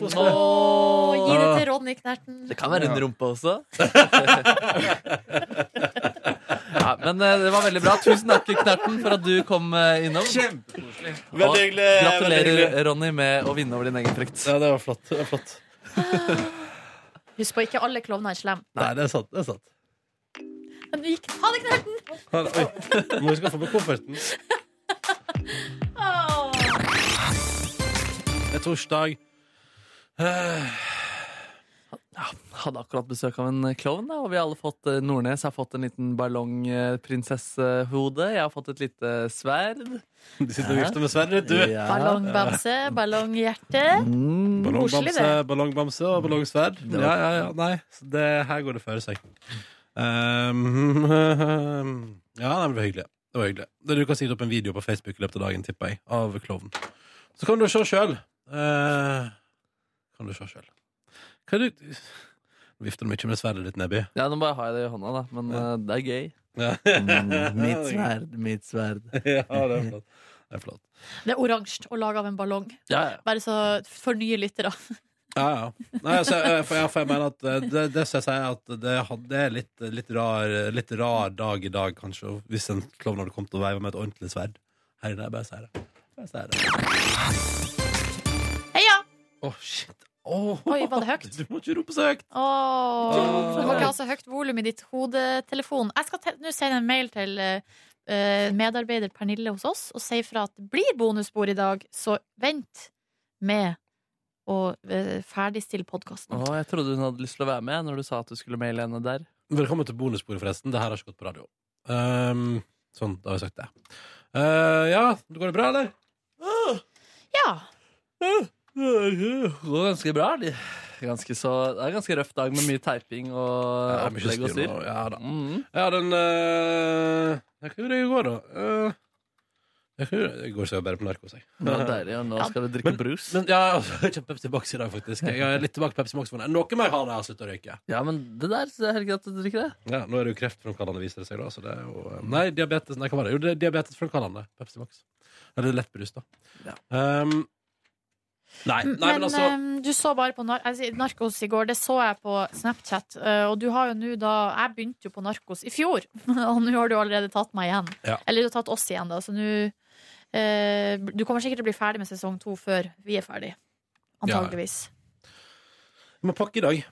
gi det til Ronny Knerten. Det kan være en rumpe også. ja, men eh, det var veldig bra. Tusen takk, Knerten, for at du kom eh, innom. Kjempekoselig. Veldig Gratulerer. Ronny, med å vinne over din egen frykt. Ja, det var flott. Det var flott. Husk på, ikke alle klovner er slemme. Nei, det er sant. Det er sant. Men du gikk Ha det, Knerten! Nå Oi, må huske å få på kofferten. Det er torsdag. Eh, Hadde akkurat besøk av en klovn, og vi har alle fått eh, Nordnes har fått en liten ballongprinsessehode. Jeg har fått et lite sverd. Du sitter og vifter med sverdet, du. Ja. Ballongbamse, ballonghjerte. Mm. Ballongbamse, ballongbamse og ballongsverd. Ja, ja, ja. Nei, så det, her går det føre seg. Um, ja, det var hyggelig. Det var hyggelig. Det Du kan sitte opp en video på Facebook i løpet av dagen, tipper jeg, av klovnen. Så kan du se sjøl. kan du se sjøl. Hva er det Nå vifter du mye med sverdet ditt, Nebby. Ja, nå bare har jeg det i hånda, da. Men eh, det er gøy. Ja. Mm, mitt sverd, mitt sverd. ja, det er flott. Det er flott. Det er oransje og laga av en ballong. Ja, ja. Bare så for nye lyttere. Ja, ja. Nei, altså, for, jeg, for jeg mener at eh, det, det som jeg sier, at det, det er litt, litt, rar, litt rar dag i dag, kanskje, hvis en klovn hadde kommet og veiva med et ordentlig sverd. Hei, det er bare si det. Bare si det. Heia! Å, shit. Åh. Oi, var det høyt? Du må ikke rope så høyt. Oh, det var ikke altså høyt volum i ditt hodetelefon. Jeg skal nå sende en mail til uh, medarbeider Pernille hos oss og si fra at det blir bonusbord i dag, så vent med å uh, ferdigstille podkasten. Oh, jeg trodde hun hadde lyst til å være med når du sa at du skulle maile henne der. Velkommen til bonusbordet, forresten. Det her har ikke gått på radio. Um, sånn, da har vi sagt det. Uh, ja, går det bra, eller? Ja. Det går ganske bra. Ganske så, det er en ganske røff dag med mye teiping og Ja, opplegg og styr ja da. Mm. Ja, den øh, Jeg kan gjøre det i går, da? Jeg I går så jeg bare på narkos, jeg. Det deilig, og nå skal du drikke Men- brus. Men ja, jeg har kjøpt Pepsi Max i dag, faktisk. Jeg er litt tilbake på Pepsi Max. Noe mer har jeg sluttet å røyke. Ja, men det der så er helt greit at du drikker det. Ja, nå er det jo kreftfremkallende, viser det seg. da Så det er jo, eh, Nei, diabetes Nei, hva var det? Jo, det er diabetesfremkallende Pepsi Max. Eller lettbrus, da. Ja. Um, nei, nei, men, Men altså du så bare på nar altså, Narkos i går. Det så jeg på Snapchat. eh, og du har jo nå da Jeg begynte jo på Narkos i fjor, og nå har du allerede tatt meg igjen. Ja. Eller du har tatt oss igjen, da. Så nå eh, Du kommer sikkert til å bli ferdig med sesong to før vi er ferdig. Antageligvis. Jeg må pakke i dag.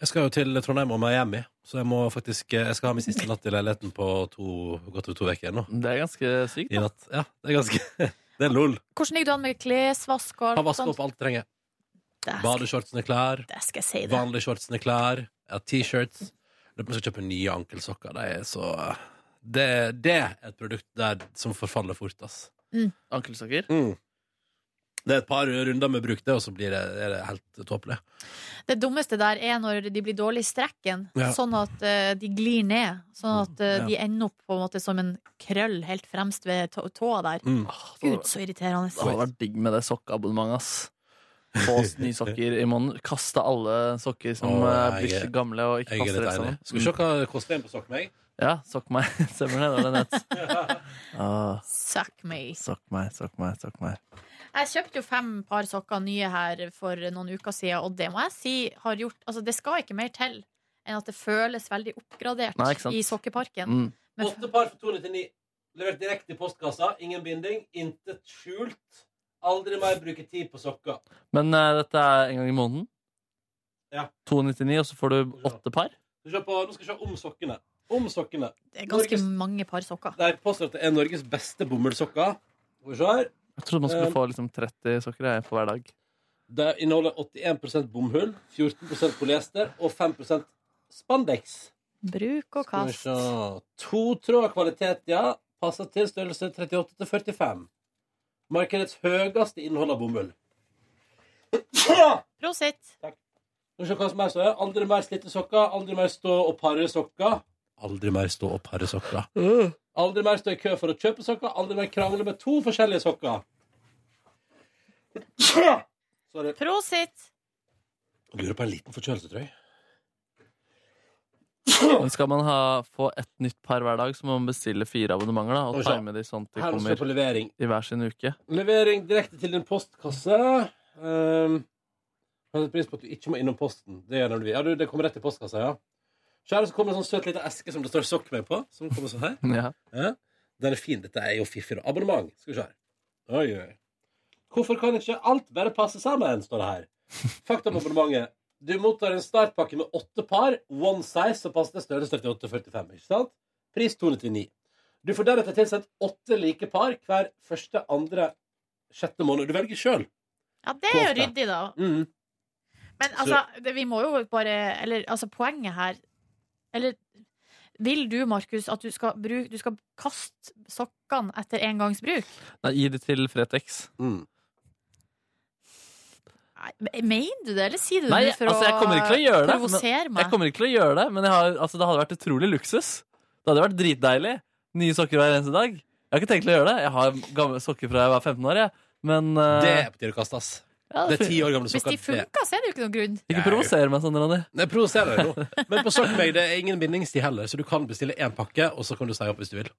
Jeg skal jo til Trondheim og Miami, så jeg må faktisk eh, Jeg skal ha min siste natt i leiligheten på to, godt over to uker nå. Det er ganske sykt. I Da. natt. Ja, det er ganske Det er lol. Hvordan ligger du an med klesvask og Har alt sånt? opp alt jeg trenger. Det skal, Badeshortsene er klar. det skal jeg si det. Vanlige shortsene er klar. Jeg har T-shirts. Lurer på om jeg skal kjøpe nye ankelsokker. De er så det, det er et produkt der som forfaller fort, ass. Ankelsokker. Mm. Det er et par runder med bruk, det, og så blir det, er det helt tåpelig. Det dummeste der er når de blir dårlig i strekken, Ja. sånn at uh, de glir ned. Sånn at uh, Ja. de ender opp på en måte som en krøll helt fremst ved tå tåa der. Mm. Gud, så irriterende. Det hadde vært digg med det sokkeabonnementet, ass. Få oss nye sokker i måneden. Kaste alle sokker som Åh, er jeg blitt er- gamle og ikke er passer helt sammen. Skal vi se hva det koster en på sokk meg? Ja, sokk meg. Stemmer det. Det var det nett. Ah, Suck me. sokk meg, sokk meg, sokk meg. Jeg kjøpte jo fem par sokker nye her for noen uker siden, og det må jeg si har gjort Altså, det skal ikke mer til enn at det føles veldig oppgradert Nei, i sokkeparken. Mm. Men Åtte par for 299. Levert direkte i postkassa. Ingen binding. Intet skjult. Aldri mer bruke tid på sokker. Men uh, dette er en gang i måneden? Ja. 299, og så får du åtte par? På, nå skal vi se om sokkene. Om sokkene. det er ganske Norges- mange par sokker. Der påstår at det er Norges beste bomullssokker. Skal vi se her. Jeg trodde man skulle Um, få liksom 30 sokker jeg, for hver dag. Det inneholder 81% bomhull, 14% polyester og 5% spandex. Bruk og Skal vi kast. se. To tråd kvalitet, ja. Passer til størrelse 38 til 45. Markedets høyeste innhold av bomull. Prosit. Takk. vi se hva som er så er. Aldri mer slitte sokker, aldri mer stå og pare sokker. Aldri mer stå og pare sokker. Aldri mer stå i kø for å kjøpe sokker, aldri mer krangle med to forskjellige sokker. Sorry. Prosit. Lurer på en liten forkjølelse, tror jeg. Men skal man ha, få et nytt par hver dag, så må man bestille fire abonnementer. da, Og time de sånn de Her står på kommer levering. i hver sin uke. Levering direkte til din postkasse. Um, jeg setter pris på at du ikke må innom posten. Det gjør når du vil. Ja, du, det kommer rett i postkassa, ja. Så her så kommer det en sånn søt liten eske som det står 'sokk meg' på. Som kommer sånn her. Ja. Ja. Den er fin. Dette er jo fiffig. da. Abonnement. Skal vi se her. Oi, oi. Hvorfor kan ikke alt bare passe sammen, står det her. Fakta om abonnementet. Du mottar en startpakke med åtte par, one size, som passer til størrelse 38-45. Ikke sant? Pris 299. Du får deretter tilsendt åtte like par hver første, andre, sjette måned. Du velger sjøl. Ja, det er jo ryddig, da. Mm. Men altså, det, vi må jo bare Eller altså, poenget her Eller vil du, Markus, at du skal, bruke, du skal kaste sokkene etter engangsbruk? Nei, gi det til Fretex. Mm. Nei, Mener du det, eller sier du det Nei, det for altså, å provosere meg? jeg kommer ikke til å gjøre det, men jeg har, altså, det hadde vært utrolig luksus. Det hadde vært dritdeilig. Nye sokker hver eneste dag. Jeg har ikke tenkt til å gjøre det. Jeg har gamle sokker fra jeg var 15 år, jeg. Men uh, Det er på tide å kaste, ass. Ja, Det er ti år gamle Hvis sokker. de funker, så er det jo ikke noen grunn. Ikke provoser meg sånn, Ronny. Nei, provoserer deg nå. Men på Sockmeg det er ingen bindingstid heller, så du kan bestille én pakke, og så kan du si opp hvis du vil.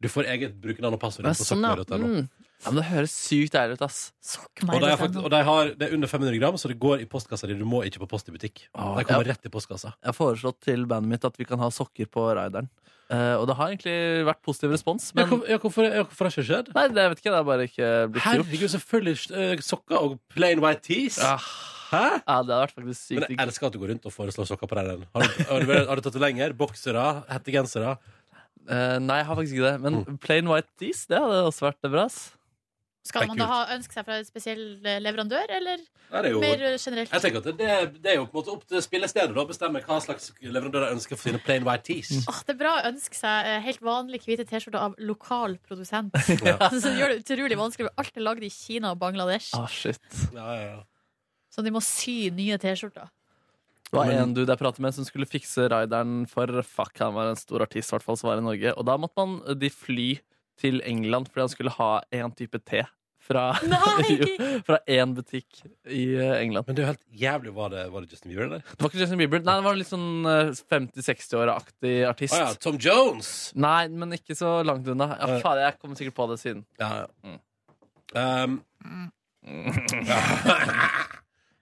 Du får eget brukernavn og passord på sånn, ja. Mm. ja, men det høres sykt deilig ut, ass. Og, de har vet fakt- jeg nå. og de har, det er under 500 gram, så det går i postkassa di. Du må ikke på Post i butikk. De kommer ja. rett i postkassa. Jeg har foreslått til bandet mitt at vi kan ha sokker på rideren. Eh, og det har egentlig vært positiv respons, Ja, men hvor- ja, hvorfor, ja, hvorfor har det ikke skjedd? Nei, det jeg vet ikke. Det er bare ikke blitt gjort. Herregud, selvfølgelig eh, sokker og plain white tees. Ja. Hæ? Ja, det hadde vært faktisk sykt Men jeg digg. elsker at du går rundt og foreslår sokker på den. Har du, har du, har du tatt det lenger? Boksere? Hettegensere? Eh, nei, jeg har faktisk ikke det. Men Mm. plain white tees, det hadde også vært bra. ass. Skal man da ha, ønske seg fra en spesiell eh, leverandør, eller er jo mer generelt? Jeg tenker at det, det er jo på en måte opp til spillestedet å bestemme hva slags leverandør de ønsker for sine plain white tees. Åh, det er bra å ønske seg eh, helt vanlige hvite T-skjorter av lokal produsent. Ja. Som gjør det utrolig vanskelig. for Alt er lagd i Kina og Bangladesh. Ah, shit. Ja, ja, ja. Så de må sy nye T-skjorter. Det var en dude jeg pratet med som skulle fikse rideren for Fuck, han var en stor artist i hvert fall, som var i Norge. Og da måtte man eh, de fly til England fordi han skulle ha én type te. Fra, fra én butikk i eh, England. Men det er jo helt jævlig. Var det, var det Justin Bieber, eller? Det var ikke Justin Bieber. Nei, det var litt sånn eh, 50-60-åra-aktig artist. Å ja, Tom Jones! Nei, men ikke så langt unna. Ja, faen, jeg kommer sikkert på det siden. Ja, ja. Mm. Um,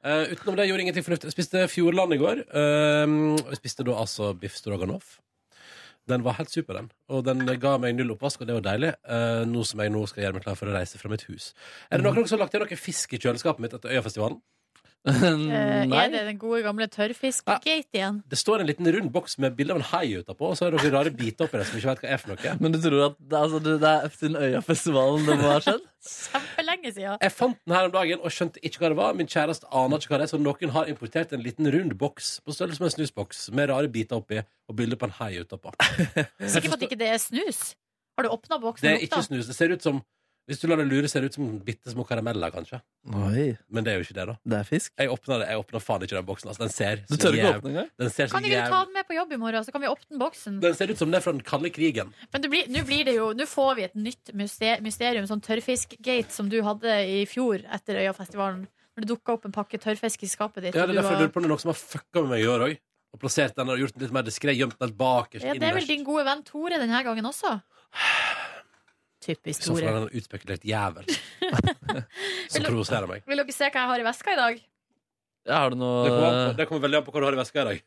Eh, utenom det gjorde ingenting fornuftig. Jeg spiste Fjordland i går. Uh, jeg spiste da altså biff stroganoff. Den var helt super, den. Og den ga meg null oppvask, og det var deilig. Uh, nå som jeg nå skal gjøre meg klar for å reise fra mitt hus. Er det noen som har lagt igjen noe fisk i kjøleskapet mitt etter Øyafestivalen? Eh, Nei. er det den gode gamle tørrfiskgate igjen? Det står en liten rund boks med bilde av en hai utapå, og så er det noen rare biter oppi det som ikke vet hva er for noe. Men du tror at det, altså, det er siden Øyafestivalen det må ha skjedd? Kjempelenge siden. Jeg fant den her om dagen og skjønte ikke hva det var. Min kjæreste aner ikke hva det er, så noen har importert en liten rund boks på størrelse med en snusboks med rare biter oppi og bilde på en hai utapå. Sikker på at ikke det er snus? Har du åpna boksen? Det er ikke snus. Det ser ut som Hvis du lar det lure, ser det ut som bitte små karameller, kanskje. Oi, Men det er jo ikke det, da. det er fisk? Jeg åpner, det. Jeg åpner faen ikke den boksen. Altså, den ser Du så tør ikke åpne engang? Den ser så Kan ikke du ta den med på jobb i morgen, så kan vi åpne boksen? Den ser ut som den er fra den kalde krigen. Men det blir- nå blir det jo Nå får vi et nytt mysterium, sånn tørrfisk-gate som du hadde i fjor etter Øyafestivalen. Når det dukka opp en pakke tørrfisk i skapet ditt. Ja, det er du derfor jeg lurer på om det er noe som har fucka med meg i år òg. Og plassert den og gjort den litt mer diskré, gjemt den bakerst ja, det er vel din gode venn Tore denne gangen også? I Typisk så fall er Tore. det en utspekulert jævel som provoserer meg. Vil dere se hva jeg har i veska i dag? Ja, har du Det kommer, an noe på, det kommer veldig an på hva du har i veska i dag.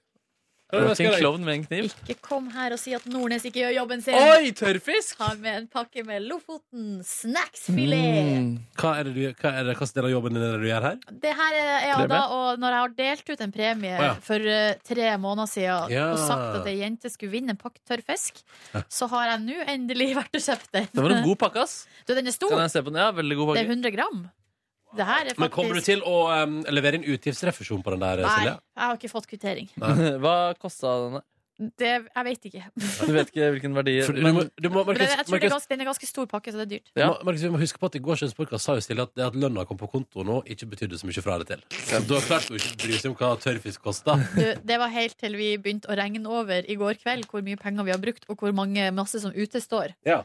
Ikke en klovn med en kniv? Ikke kom her og si at Nordnes ikke gjør jobben sin. Oi, tørrfisk! Har med en pakke med Lofoten snacksfilet. Mm. Hva er det du, hva er det, hva del av jobben din er det du gjør her? Det her er jeg Premie? da, og når jeg har delt ut en premie oh, ja. for uh, tre måneder siden Ja. og sagt at ei jente skulle vinne en pakke tørrfisk, så har jeg nå endelig vært og kjøpt den. Det var en god pakke, ass. Du, den er stor. Kan jeg se på den? Ja, veldig god Det er 100 gram. Det her er Men kommer du til å um, levere inn utgiftsrefusjon på den der, Nei, Silje? jeg har ikke fått kvittering. Hva kosta denne? Det, jeg vet ikke. Du vet ikke hvilken verdi For du må, du må, For jeg tror det er ganske, den er ganske stor pakke, så det er dyrt. Ja. Ma- Markus, vi må huske på at i gårsdagens podcast sa jo Silje at det at lønna kom på konto nå, ikke betydde så mye fra det til. Så da klarte hun ikke å bry seg om hva tørrfisk kosta. Det var helt til vi begynte å regne over i går kveld hvor mye penger vi har brukt, og hvor mange masse som utestår. Ja.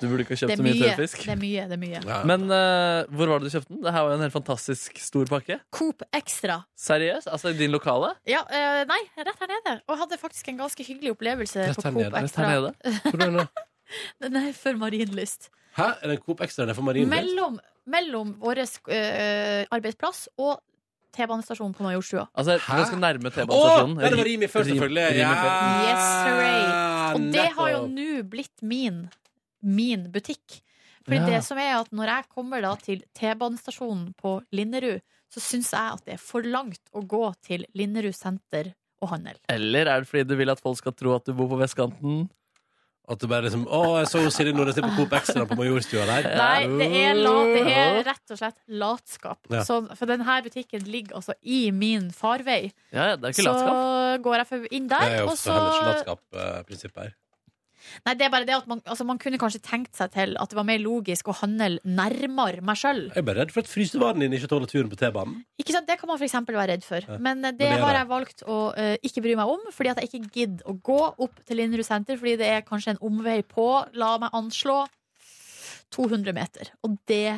Du burde ikke ha kjøpt er så mye tørrfisk. Det er mye, det er mye. Ja. Men uh, hvor var det du kjøpte den? Det her var jo en helt fantastisk stor pakke. Coop Extra. Seriøst? Altså i din lokale? Ja, uh, nei, rett her nede. Og hadde faktisk en ganske hyggelig opplevelse Rett på Coop nede, Rett her nede. Er? Den er for Marienlyst. Hæ? Er det Coop Extra der for marinlyst? Mellom, mellom vår uh, arbeidsplass og T-banestasjonen på Majorstua. Altså, Hæ? ganske nærme T-banestasjonen. Oh, det var Rimi før, Rim- selvfølgelig. Ja. Yes, hooray Og det har jo nå blitt min, min butikk. Fordi Ja. det som er at når jeg kommer da til T-banestasjonen på Linderud, så syns jeg at det er for langt å gå til Linderud senter og handel. Eller er det fordi du vil at folk skal tro at du bor på vestkanten? At du bare liksom Å, jeg så Silje Nordnes på Coop Extra på Majorstua der. Nei, det er, la, det er rett og slett latskap. Ja. Så, for denne butikken ligger altså i min farvei. Ja, ja, det er ikke Så latskap. går jeg for- inn Det der, er jo og så heller ikke latskap-prinsippet her. Nei, det er bare det at man, altså, man kunne kanskje tenkt seg til at det var mer logisk å handle nærmere meg sjøl. Jeg er bare redd for at frysevaren din ikke tåler turen på T-banen. Ikke sant? Det kan man eksempel være redd for. Ja. Men eh, det, det har jeg valgt å uh, ikke bry meg om, fordi at jeg ikke gidder å gå opp til Linderud senter, fordi det er kanskje en omvei på, la meg anslå, 200 meter. Og det,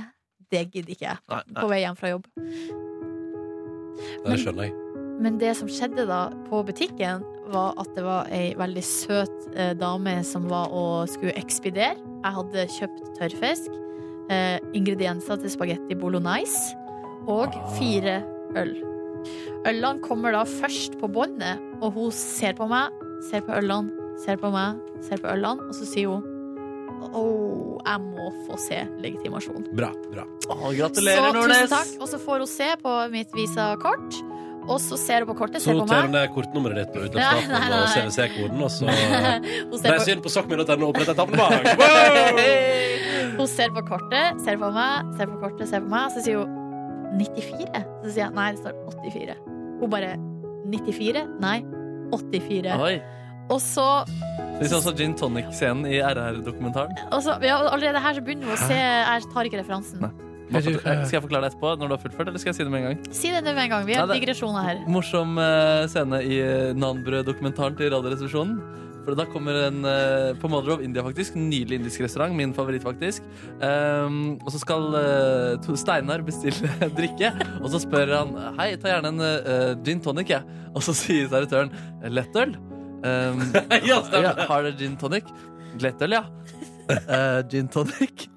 det gidder ikke jeg Nei, nei. på vei hjem fra jobb. Det skjønner jeg. Men det som skjedde da på butikken, var at det var ei veldig søt eh, dame som var og skulle ekspedere. Jeg hadde kjøpt tørrfisk, eh, ingredienser til spagetti bolognese og fire øl. Ølene kommer da først på båndet, og hun ser på meg, ser på ølene, ser på meg, ser på ølene, og så sier hun Å, jeg må få se legitimasjon. Bra. bra. Så, gratulerer, tusen Nordnes! takk. Og så får hun se på mitt visakort, og så ser hun på kortet, Så ser på noterer du ned kortnummeret ditt på utløpsdatoen og CVC-koden, og så Hun ser reis på, inn på sokkmin.no og oppretter et abonnement. Hun ser på kortet, ser på meg, ser på kortet, ser på meg, og så sier hun 94. Så sier jeg nei, det står 84. Hun bare 94? Nei, 84. Oi. Og så, Vi er også gin tonic-scenen i RR-dokumentaren. ja, Allerede her så begynner hun å se Jeg tar ikke referansen. Nei. Skal jeg forklare det etterpå, når du har fullført, eller skal jeg si det med en gang? Si det med en gang. Vi har ja, digresjoner her. Morsom eh, scene i uh, Nanbrød-dokumentaren til Radioresepsjonen. For da kommer en eh, på Mother of India, faktisk. Nydelig indisk restaurant. Min favoritt, faktisk. Um, og så skal uh, Steinar bestille drikke, og så spør han Hei, ta gjerne en uh, gin tonic, jeg. Og så sier servitøren lettøl. Um, Ja, stemmer. ja, har dere gin tonic? Lettøl, ja. Eh, gin tonic.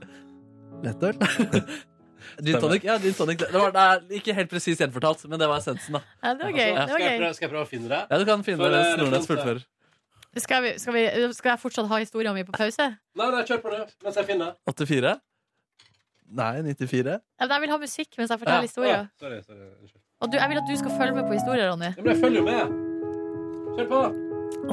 Lettøl. Gin tonic, ja, gin tonic. Det, var, det er ikke helt presist gjenfortalt, men det var essensen. da Ja, det var gøy. Det Skal jeg, gøy. prøve, skal jeg prøve å finne det? Ja, Du kan finne For, det eh, Nordnes referanse. fullfører. Skal, vi, skal, vi, skal jeg fortsatt ha historien min på pause? Nei, nei, kjør på det mens jeg finner. 84? Nei, 94? Ja, men Jeg vil ha musikk mens jeg forteller historier. Å, Sorry, sorry. Unnskyld. Og du, jeg vil at du skal følge med på historien, Ronny. Ja, men jeg følger jo med. Kjør på.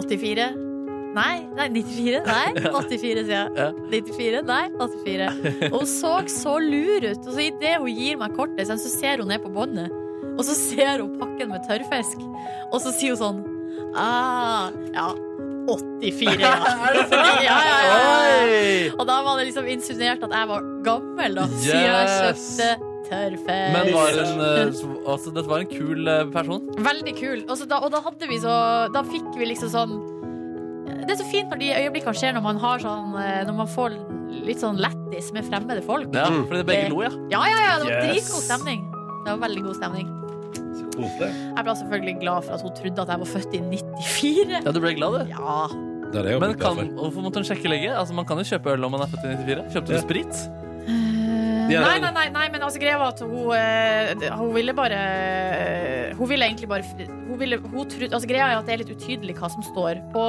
84? Nei, nei, 94? Nei, 84, sier jeg. Ja. 94? Nei, 84. Og hun så så lur ut. Og så idet hun gir meg kortet, så ser hun ned på båndet. Og så ser hun pakken med tørrfisk. Og så sier hun sånn Ah, ja. 84, ja. Fordi, ja, ja, ja, ja. Og da var det liksom insinuert at jeg var gammel, da. Siden jeg kjøpte tørrfisk. Men var en, eh, altså, dette var en kul eh, person. Veldig kul. Og, så da, og da hadde vi så Da fikk vi liksom sånn Det er så fint når de øyeblikkene skjer når man har sånn eh, Når man får litt sånn lættis med fremmede folk. Ja, fordi det begge lo, ja. Ja, ja, ja, det var Yes. dritgod stemning. Det var veldig god stemning. Jeg ble selvfølgelig glad for at hun trodde at jeg var født i 94. Ja, Du ble glad, du. Ja. Det er det Men kan, hvorfor måtte hun sjekke lenge? Altså, Man kan jo kjøpe øl om man er født i 94. Kjøpte du Ja. sprit? Eh, Ja, nei, nei, nei, nei, men altså greia var at hun eh, Hun ville bare Hun ville egentlig bare Hun ville, hun trodde, altså Greia er at det er litt utydelig hva som står på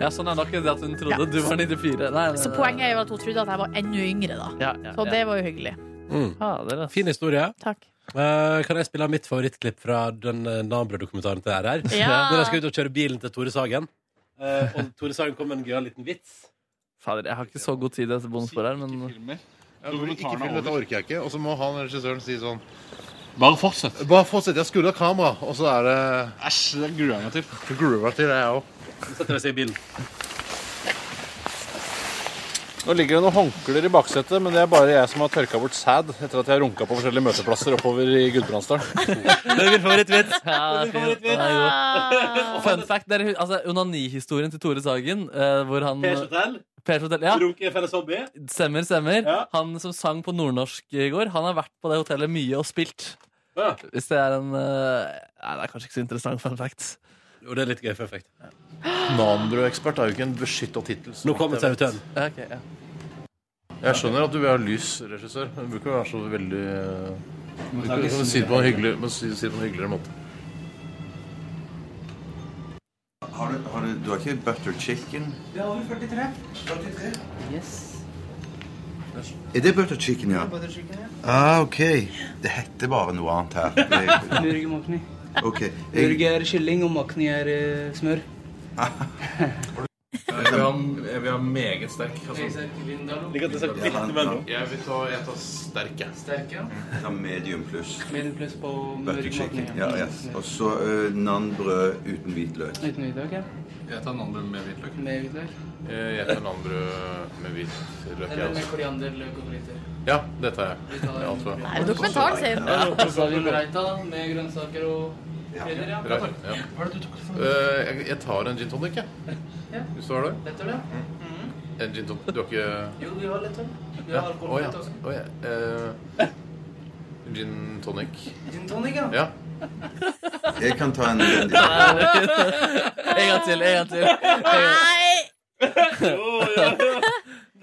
Ja, sånn er det det at hun trodde Ja. du var 94. Nei, nei, Så nei. poenget er jo at hun trodde at jeg var enda yngre, da. ja, ja, Så ja. det var jo hyggelig. Mm. Ja, det er. Fin historie. Takk. Eh, kan jeg spille mitt favorittklipp fra den uh, Nambrød-dokumentaren til RR? Ja. Når jeg skal ut og kjøre bilen til Tore Sagen. Eh, og Tore Sagen kom med en gøyal liten vits. Fader, jeg har ikke så god tid etter dette her, men ikke film, dette orker jeg ikke. Og så må han regissøren si sånn Bare fortsett. Bare fortsett, jeg skrur av kamera, og så er det Æsj, det gruer jeg meg til. Gruer meg til det, jeg òg. Så setter seg i bilen. Nå ligger det noen håndklær i baksetet, men det er bare jeg som har tørka bort sæd etter at jeg har runka på forskjellige møteplasser oppover i Gudbrandsdalen. Det er min favorittvits. ja. Ah. Fun fact, det er altså, onanihistorien til Tore Sagen, uh, hvor han Pers. Per Hotel, ja. Runke felles hobby. Semmer, semmer. Ja. Han som sang på nordnorsk i går, han har vært på det hotellet mye og spilt. Ja. Hvis det er en uh, Nei, det er kanskje ikke så interessant fun fact. Jo, det er litt gøy for effekt. Nanbrødekspert er jo ikke en beskytta tittel. Nå kommer servitøren. Ja, ja. Jeg skjønner at du vil ha lys regissør, men du bruker ikke være så veldig eh, Du kan si det på en hyggelig, må si si hyggeligere måte. Har du, har du, du har ikke butter chicken? Det er over 43. 43? Yes. Er det butter chicken, ja? Butter chicken, ja. Ah, ok. Det heter bare noe annet her. Det- Burger makni. Ok. Jeg, Burger er kylling, og makni er eh, smør. Jeg vil ha, jeg vil ha meget sterk. Altså. Liker at det litt imellom. Jeg vil ta, jeg tar sterke. Sterke, Sterk, ja. medium pluss. Medium pluss på Butter burger Ja, yes. Og så uh, nanbrød uten hvitløk. Uten hvitløk, ja. Jeg tar nanbrød med hvitløk. Med hvitløk. Jeg tar nanbrød med hvitløk. Eller med koriander, løk og fritter. Ja, det tar jeg. Det er Ja, alt for. Er det dokumentaren sin? Og vi og krydder, ja. Ja. Eh, jeg, tar en gin tonic, jeg. Ja. Hvis du har det. Lettøl, ja. En gin tonic. Du har ikke Jo, vi har lettøl. Vi Ja. har ja. alkoholfritt også. Å, ja. uh, gin tonic. Gin tonic, ja. Ja. Jeg kan ta en En gang til, en gang til. En gang. Nei!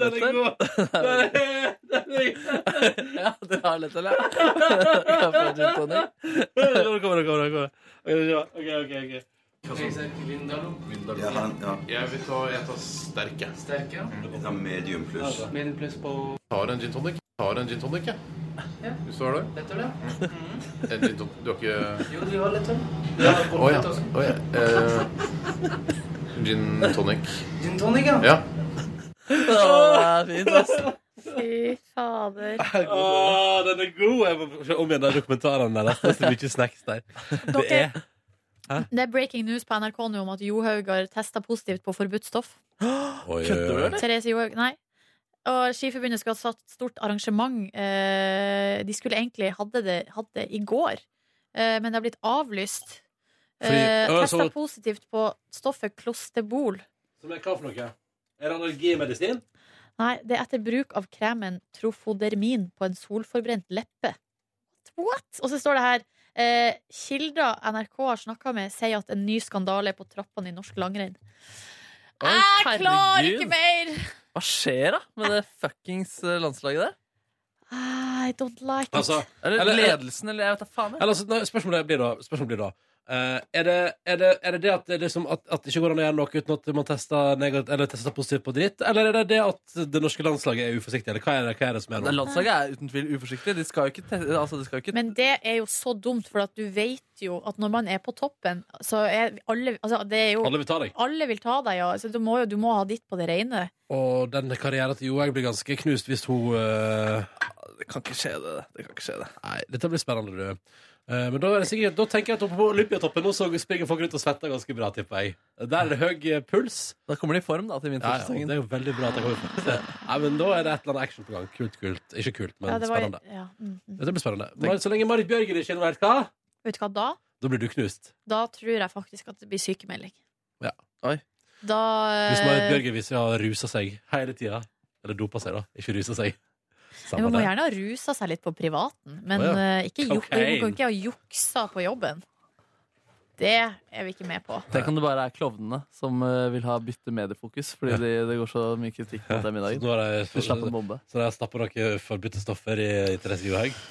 Den er god. Den er, den er Ja, du har lett, eller? Gin tonic. Kommer kommer kommer det. Ok, ok, ok. Keiser Vindalo. ja, han, ja. Jeg vil ta, jeg tar sterk, jeg. Sterk, ja. Jeg tar medium pluss. Medium pluss på Tar en gin tonic. Tar en gin tonic, jeg. Ja. Hvis du har det. lettøl, ja. En gin tonic. Du har ikke Jo, vi har lettøl. Å ja. Å ja. Eh, gin tonic. Gin tonic, ja. Ja. Å, det er fint, ass. Fy fader. Åh, den er god! Jeg må se om igjen de dokumentarene der. Det er så mye snacks der. Det er Det er breaking news på NRK nå om at Johaug har testa positivt på forbudt stoff. Oi, Kødder du, eller? Therese Johaug Nei. og Skiforbundet skulle ha satt stort arrangement. Eh, de skulle egentlig hadde det, hadde det i går, eh, men det har blitt avlyst. Fordi- Eh, Testa så- positivt på stoffet klosterbol. Som er hva for noe? Er det allergimedisin? Nei, det er etter bruk av kremen trofodermin på en solforbrent leppe. What? Og så står det her eh, Kilder NRK har snakka med, sier at en ny skandale er på trappene i norsk langrenn. Jeg klarer ikke mer! Hva skjer da med det fuckings eh, landslaget der? I don't like it. Altså, Eller, eller- ledelsen, eller jeg vet da faen. Eller, altså, nei, spørsmålet blir da, spørsmålet blir da eh, er, det, er, det, er det det at det, liksom, at, at det ikke går an å gjøre noe uten at man tester, eller tester positivt på dritt? Eller er det det at det norske landslaget er uforsiktig? Eller hva er det, hva er det som er Det nå? landslaget er uten tvil uforsiktig. De skal jo ikke, teste, altså, de skal ikke Men det er jo så dumt, for at du vet jo at når man er på toppen, så er alle altså, det er jo, Alle vil ta deg. Alle vil ta deg, ja. Så du må jo du må ha ditt på det rene. Og den karrieren til Johaug blir ganske knust hvis hun uh... Det kan ikke skje, det. Det kan ikke skje, det. Nei, dette blir spennende, du. Eh, men da, er det sikkert, da tenker jeg at på Olympiatoppen nå så springer folk rundt og svetter ganske bra, tipper jeg. Der er det høy eh, puls. Da kommer de i form da til Ja, ja, det er jo veldig bra at det kommer i form. Nei, men da er det et eller annet action på gang. Kult, kult. Ikke kult, men Ja, det var- spennende. ja, mm, mm. Dette blir spennende. Så lenge Marit Bjørgen ikke er involvert, hva? Vet du hva da? Da blir du knust. Da tror jeg faktisk at det blir sykemelding. Ja. Oi. Da Hvis Marit eh, Bjørgen viser å ha rusa seg hele tida. Eller dopa seg, da. Ikke rusa seg. Ja, Man må gjerne ha rusa seg litt på privaten, men oh, ja. eh, ikke juk, man kan ikke ha juksa på jobben. Det er vi ikke med på. Tenk om det bare er klovnene som eh, vil ha bytte mediefokus, fordi de, det går så mye kritikk mot dem i dag. Så nå det, De slapp en bombe. Så der stapper dere forbudte stoffer i, i Therese Johaug.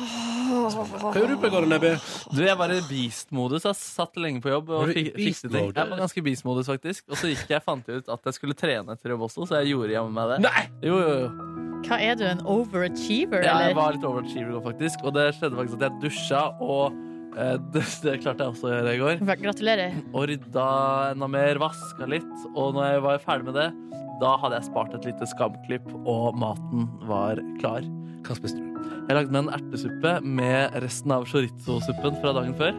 Hva gjorde du på gården, Nebby? Du, jeg var i beast-modus. Jeg satt lenge på jobb og fikset ting. Jeg var ganske beast-modus, faktisk. Og så gikk jeg fant jeg ut at jeg skulle trene etter jobb også, så jeg gjorde jammen meg det. Nei! Jo, jo, jo. Hva er du, en overachiever, Ja, jeg var litt overachiever faktisk. Og det skjedde faktisk at jeg dusja, og eh, det, det klarte jeg også å gjøre i går. Gratulerer. Og rydda enda mer, vaska litt. Og når jeg var ferdig med det, da hadde jeg spart et lite skamklipp, og maten var klar. Hva spiste du? Jeg lagde meg en ertesuppe med resten av chorizo-suppen fra dagen før.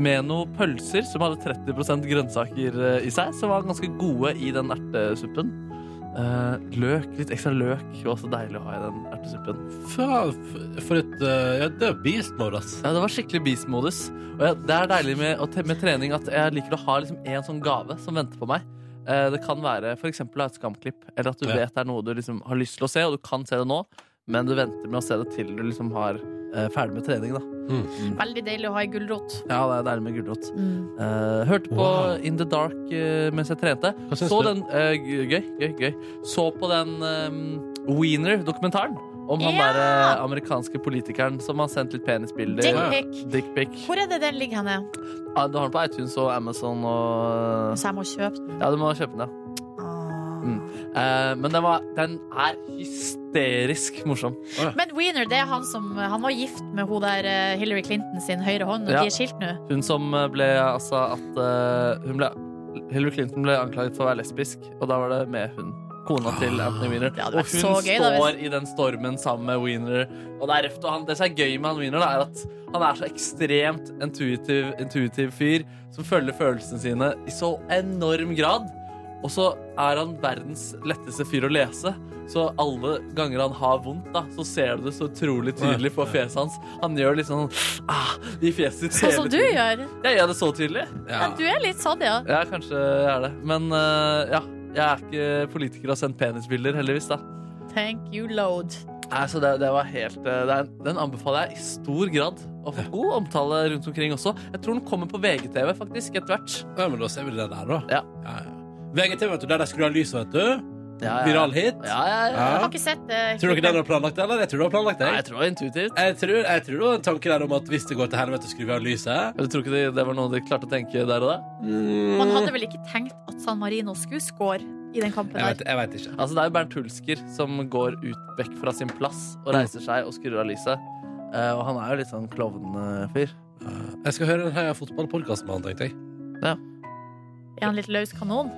Med noen pølser som hadde 30 grønnsaker eh, i seg, som var ganske gode i den ertesuppen. Eh, løk, litt ekstra løk, var også deilig å ha i den ertesuppen. For et uh, Ja, det er beast mode, ass. Ja, det var skikkelig beast-modus. Og jeg, det er deilig med, med trening at jeg liker å ha liksom en sånn gave som venter på meg. Uh, det kan være f.eks. et skamklipp, eller at du Ja. vet det er noe du liksom har lyst til å se, og du kan se det nå, men du venter med å se det til du liksom har eh, ferdig med trening. da. Veldig deilig å ha i gulrot. Ja, det er deilig med gulrot. Mm. Eh, hørte på Wow. In the Dark eh, mens jeg trente. Hva syns Så du? den eh, g- Gøy, gøy, gøy. Så på den eh, Wiener-dokumentaren. Om han Ja! der eh, amerikanske politikeren som har sendt litt penisbilder. Dickpic. Dickpic. Hvor er det den ligger henne? Ja, du har den på iTunes og Amazon og Så jeg må kjøpe den. Ja, du må kjøpe den, ja. Mm. Eh, men den, var, den er hysterisk morsom. Men Wiener, det er han som Han var gift med hun der eh, Hillary Clinton sin høyre hånd, og Ja. de er skilt nå. Hun som ble altså at uh, hun ble, Hillary Clinton ble anklaget for å være lesbisk, og da var det med hun. Kona til Anthony Wiener. Ja, Og hun gøy, står da, i den stormen sammen med Wiener. Og det er røft. Og han, det som er gøy med han Wiener, da, er at han er så ekstremt intuitiv, intuitiv fyr som følger følelsene sine i så enorm grad. Og så er han verdens letteste fyr å lese. Så alle ganger han har vondt, da, så ser du det så utrolig tydelig på fjeset hans. Han gjør litt sånn ah, i fjeset sitt Sånn som du gjør. Jeg gjør det så tydelig. Ja. du er litt sånn, ja. Ja, kanskje jeg er det. Men uh, ja, jeg er ikke politiker og har sendt penisbilder, heldigvis. da Thank you, load. Nei, så det, det var helt eh, det er, Den anbefaler jeg i stor grad. Og får god omtale rundt omkring også. Jeg tror den kommer på VGTV faktisk etter hvert. Ja, men da ser vi det der, da. Ja. Ja, ja. VGTV, vet du, der de skrur av lyset, vet du. Ja, ja. Viral hit. Ja, ja, ja. Jeg har ikke sett det. Tror dere den var planlagt det, eller? Jeg tror du har planlagt det. Nei, jeg tror det var intuitivt. Jeg tror, jeg tror det var en tanke der om at hvis det går til helvete, skrur vi av lyset. Jeg tror ikke det, det var noe de klarte å tenke der og da? Man hadde vel ikke tenkt at San Marino skulle score i den kampen Jeg der. vet, jeg vet ikke. Altså, det er jo Bernt Hulsker som går ut vekk fra sin plass og reiser seg og skrur av lyset. Uh, og han er jo litt sånn klovnefyr. Jeg skal høre den fotballpodkasten med han, tenkte jeg. Ja. Er han litt løs kanon?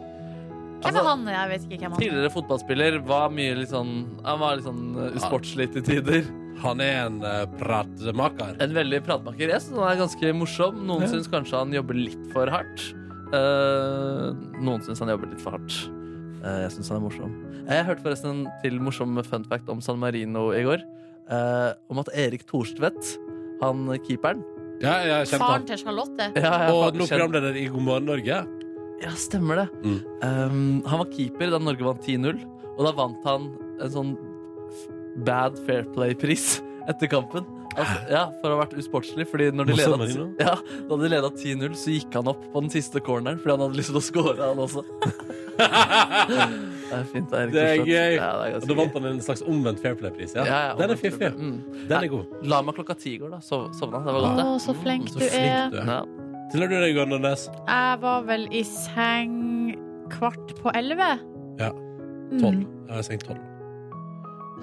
Hvem Altså, er han? Jeg vet ikke hvem han er. Tidligere fotballspiller var mye litt sånn Han var litt sånn uh, usportslig til tider. Han er en uh, pratmaker. En veldig pratmaker. Jeg synes han er ganske morsom. Noen syns kanskje han jobber litt for hardt. Uh, noen syns han jobber litt for hardt. Uh, jeg syns han er morsom. Jeg hørte forresten en til morsom fun fact om San Marino i går. eh, om at Erik Thorstvedt, han keeperen Ja, ja, Faren til Charlotte. Ja, Og nå programleder i God morgen Norge. Ja, stemmer det. Mm. Um, han var keeper da Norge vant 10-0, og da vant han en sånn bad fair play-pris etter kampen. Altså, ja, For å ha vært usportslig. Fordi når de leda, ja, da de leda 10-0, så gikk han opp på den siste corneren fordi han hadde lyst til å score, han også. det er fint. Det er, Det er gøy. Ja, det er Og da vant han en slags omvendt Fair Play-pris. Ja. Ja, ja, Den er fiffig. Mm. Den er god. La meg klokka ti i går, da. Sov, sovna. Det var godt, det. Å, så flink Så du flink er. du er. Ja. Du deg, Nordnes? Jeg var vel i seng kvart på elleve. Ja. Mm. Tolv. Jeg har sengt tolv.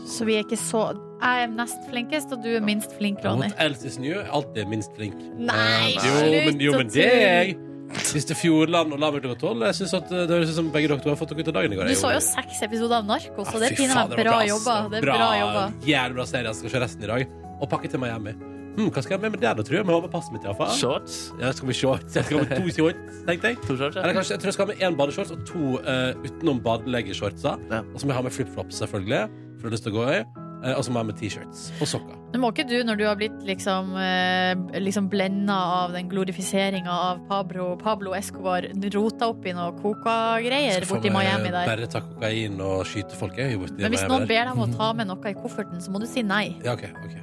Så vi er ikke så Jeg er nest flinkest, og du er minst flink, Ronny. Mot Elsie Snø er alltid minst flink. Nei, jo, slutt men, jo, men det er jeg. Hvis det er Fjordland og la meg klokka tolv. Jeg synes at det høres ut som begge dere har fått dere ut av dagen i går. Du så jo seks episoder av Narkos, og det er pinadø faen, bra jobba. Det er Bra, bra jobba. Jævlig bra serie. Jeg skal se resten i dag. Og pakke til Miami. Hm, hva skal jeg ha med meg der, da, tror jeg? Må ha med passet mitt, iallfall. Shorts. Ja, skal vi shorts? Jeg skal ha med to shorts, tenkte jeg. To shorts, ja. Eller kanskje, jeg tror jeg skal ha med én badeshorts og to uh, utenom badeleggeshortser. Ja. Og så må jeg ha med flipflops, selvfølgelig, for jeg har lyst til å gå i. Eh, og så må jeg ha med T-shirts og sokker. Nå må ikke du, når du har blitt liksom, eh, liksom blenda av den glorifiseringa av Pablo, Pablo Escobar, rota opp i noe coca-greier Skal få borti meg Miami der. Bare ta kokain og skyte folk. Jeg, borti Men hvis Miami noen der. ber deg om å ta med noe i kofferten, så må du si nei. Ja, OK. ok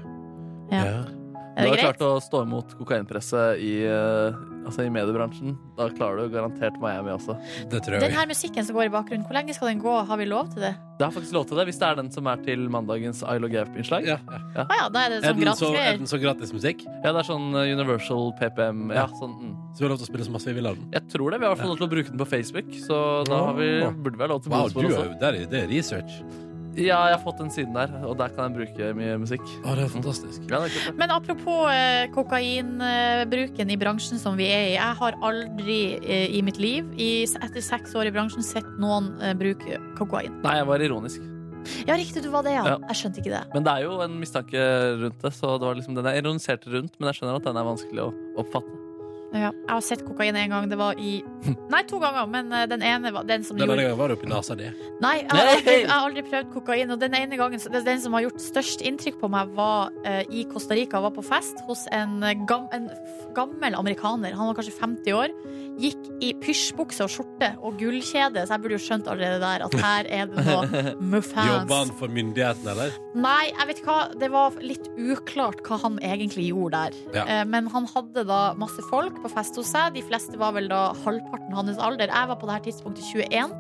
Ja. Ja. Du har greit? klart å stå imot kokainpresset i, eh, altså i mediebransjen. Da klarer du garantert Miami også. Det tror Den her musikken som går i bakgrunnen, hvor lenge skal den gå? Har vi lov til det? Det har faktisk lov til det, hvis det er den som er til mandagens I Love Gaup-innslag. Ja, ja. ja, da er det Er sånn så, er den så gratismusikk? Ja, det er sånn eh, Universal PPM. Ja, sånn, mm. Så vi har lov til å spille så masse vi vil av den? Jeg tror det. Vi har i hvert fall lov til å bruke den på Facebook, så da har vi, burde vi ha lov til å Wow, bruke du den er også. er- det er research. Ja, jeg har fått den siden der, og der kan jeg bruke mye musikk. Å, det er fantastisk. Ja, det er. Men apropos eh, kokainbruken i bransjen som vi er i. Jeg har aldri eh, i mitt liv, i, etter seks år i bransjen, sett noen eh, bruke kokain. Nei, jeg var ironisk. Ja, riktig, du var det, ja. Ja. Jeg skjønte ikke det. Men det er jo en mistanke rundt det, så det var liksom, den er ironisert rundt, men jeg skjønner at den er vanskelig å oppfatte. Ja. Jeg har sett kokain en gang. Det var i Nei, to ganger, men eh, den ene var den som Den gjorde ene gangen var det oppi nesa di. Nei, jeg har, aldri, jeg har aldri prøvd kokain. Og den ene gangen, den som har gjort størst inntrykk på meg, var uh, i Costa Rica. Var på fest hos en, eh, gam, en gammel amerikaner. Han var kanskje 50 år. Gikk i pysjbukse og skjorte og gullkjede, så jeg burde jo skjønt allerede der at her er det noe muffins. Jobba han for myndighetene, eller? Nei, jeg vet hva Det var litt uklart hva han egentlig gjorde der. Ja. Uh, Men han hadde da masse folk på fest hos seg. De fleste var vel da halvparten hans alder. Jeg var på det her tidspunktet 21.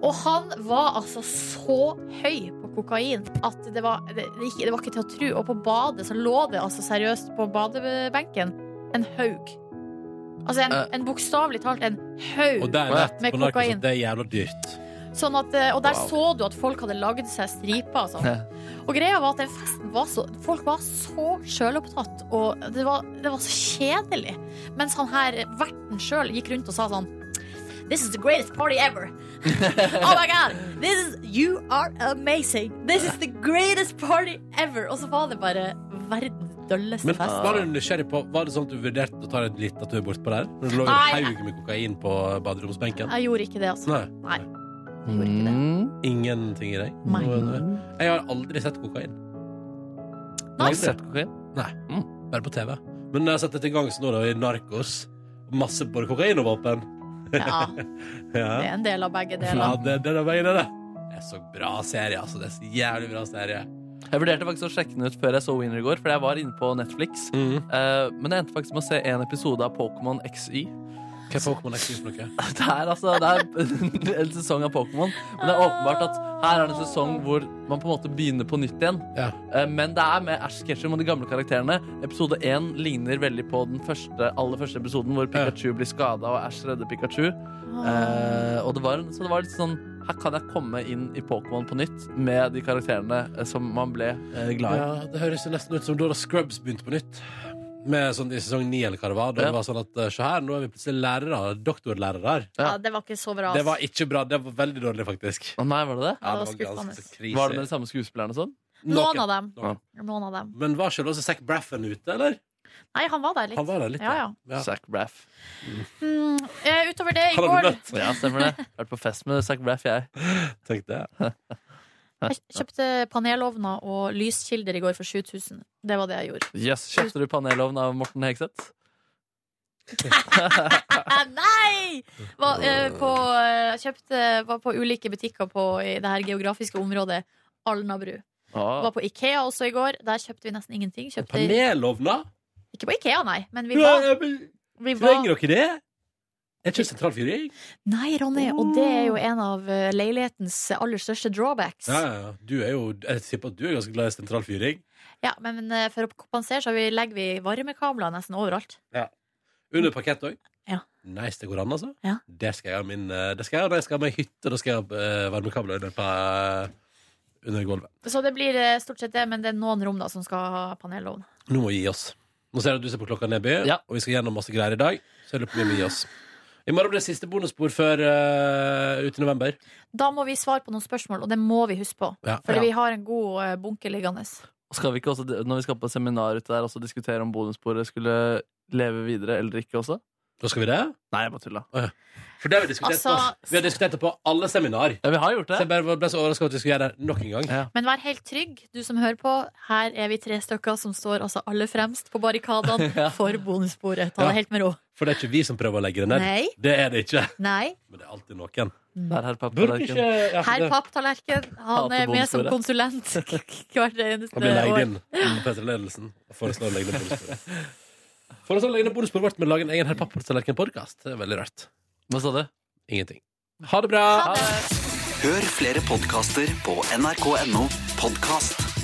Og han var altså så høy på kokain at det var, det, det ikke, det var ikke til å tro. Og på badet så lå det altså seriøst på badebenken en haug. Altså en, Eh. en bokstavelig talt en haug Og det er lett med på narkos kokain. det er jævla dyrt. Sånn at, eh, og der Wow. så du at folk hadde lagd seg striper og sånn. Og greia var at den festen var så Folk var så sjølopptatt, og det var, det var så kjedelig. Mens han her verten sjøl gikk rundt og sa sånn This is the greatest party ever. oh my god! This is, you are amazing. This is the greatest party ever. Og så var det bare verden dølleste Men fest. var du nysgjerrig på Var det sånn at du vurderte å ta en liten tur bortpå der? Når det lå en haug med kokain på baderomsbenken? Jeg gjorde ikke det, altså. Nei. Nei. Ingenting i deg? Nei. Jeg har aldri sett kokain. Nei. du Sett kokain? Nei. Bare på TV. Men jeg har sett det til gangs nå da, i Narkos. Masse både kokain og våpen. Ja, ja. det er en del av begge Ja, deler. det, det er begge deler. Det er så bra serie, altså. Det er så jævlig bra serie. Jeg vurderte faktisk å sjekke den ut før jeg så Winner i går, for jeg var inne på Netflix. Mm. Uh, men jeg endte faktisk med å se en episode av Pokémon XY. Hva er Pokémon X for noe? Det er altså det er en sesong av Pokémon. Men det er åpenbart at her er det en sesong hvor man på en måte begynner på nytt igjen. Ja. Men det er med Ash Ketchum og de gamle karakterene. Episode 1 ligner veldig på den første, aller første episoden hvor Pikachu blir skada og Ash redder Pikachu. Eh, og det var, så det var litt sånn Her kan jeg komme inn i Pokémon på nytt med de karakterene eh, som man ble eh, glad i. Ja, det høres nesten ut som da Scrubs begynte på nytt. Med sånn i sesong ni, eller hva det var. Da Ja. det var sånn at eh, Se her, nå er vi plutselig lærere. Doktorlærere. Ja, det var ikke så bra. Det var ikke bra. Det var veldig dårlig, faktisk. Å nei, var det det? Ja, det var skuffende. krise. Var det med de samme skuespillerne og sånn? Noen av dem. Noen. Noen av dem. Men var ikke også Zac Braffen ute, eller? Nei, han var der litt. Han var der litt, ja, ja. ja. Zac Braff. Mm, eh, utover det i Han går. Ja, stemmer det. Vært på fest med Zac Braff, jeg. tenkte det. Jeg kjøpte panelovner og lyskilder i går for 7000. Det var det jeg gjorde. Yes, Kjøpte du panelovn av Morten Hegseth? Nei! Var, eh, på, eh, kjøpte, var på ulike butikker på, i det her geografiske området. Alnabru. Ah. Var på Ikea også i går. Der kjøpte vi nesten ingenting. Kjøpte, Panelovner? ikke på Ikea, nei. Men vi var, ja, men vi var Trenger dere det? Er ikke det sentral fyring? Nei, Ronny, og det er jo en av eh, leilighetens aller største drawbacks. Ja, ja, ja. Du er jo Jeg tipper at du er ganske glad i sentral fyring. Ja, men, men eh, for å kompensere så vi, legger vi varmekabler nesten overalt. Ja. Under parkett òg. Ja. Nice, det går an, altså. Ja. Det skal jeg ha min eh, Det skal jeg når jeg skal ha meg hytte. Da skal jeg ha varmekabler under, på, under gulvet. Så det blir stort sett det, men det er noen rom da som skal ha panelovn. Nå må vi gi oss. Nå ser jeg at du ser på klokka, Neby, og vi skal gjennom masse greier i dag. Så jeg lurer på om vi må gi oss. I morgen blir det siste bonusspor før uh, ut i november. Da må vi svare på noen spørsmål, og det må vi huske på. Ja. Fordi Ja. vi har en god eh, bunke liggende. Skal vi ikke også, når vi skal på seminar ute der, også diskutere om bonussporet skulle leve videre eller ikke også? Da skal vi det? Nei, jeg bare tulla. For det har vi diskutert Altså- på. Vi har diskutert det på alle seminar. Ja, vi har gjort det. Så jeg bare ble så overraska at vi skulle gjøre det nok en gang. Men vær helt trygg, du som hører på. Her er vi tre stykker som står altså aller fremst på barrikadene for bonussporet. Ta Ja. det helt med ro. For det er ikke vi som prøver å legge det ned. Nei. Det er det ikke. Nei. Men det er alltid noen. Der, herr Burde ikke ja, Herr det- Papptallerken, han Hater er med som bonussporet. konsulent hvert eneste Han blir leid år. inn av Peter-ledelsen og foreslår å legge ned bonussporet. Foreslår å legge ned bonussporet vårt med å lage en egen Herr Papptallerken-podkast. Det er veldig rart. Hva sa du? Ingenting. Ha det bra! Hør flere podkaster på nrk.no podkast.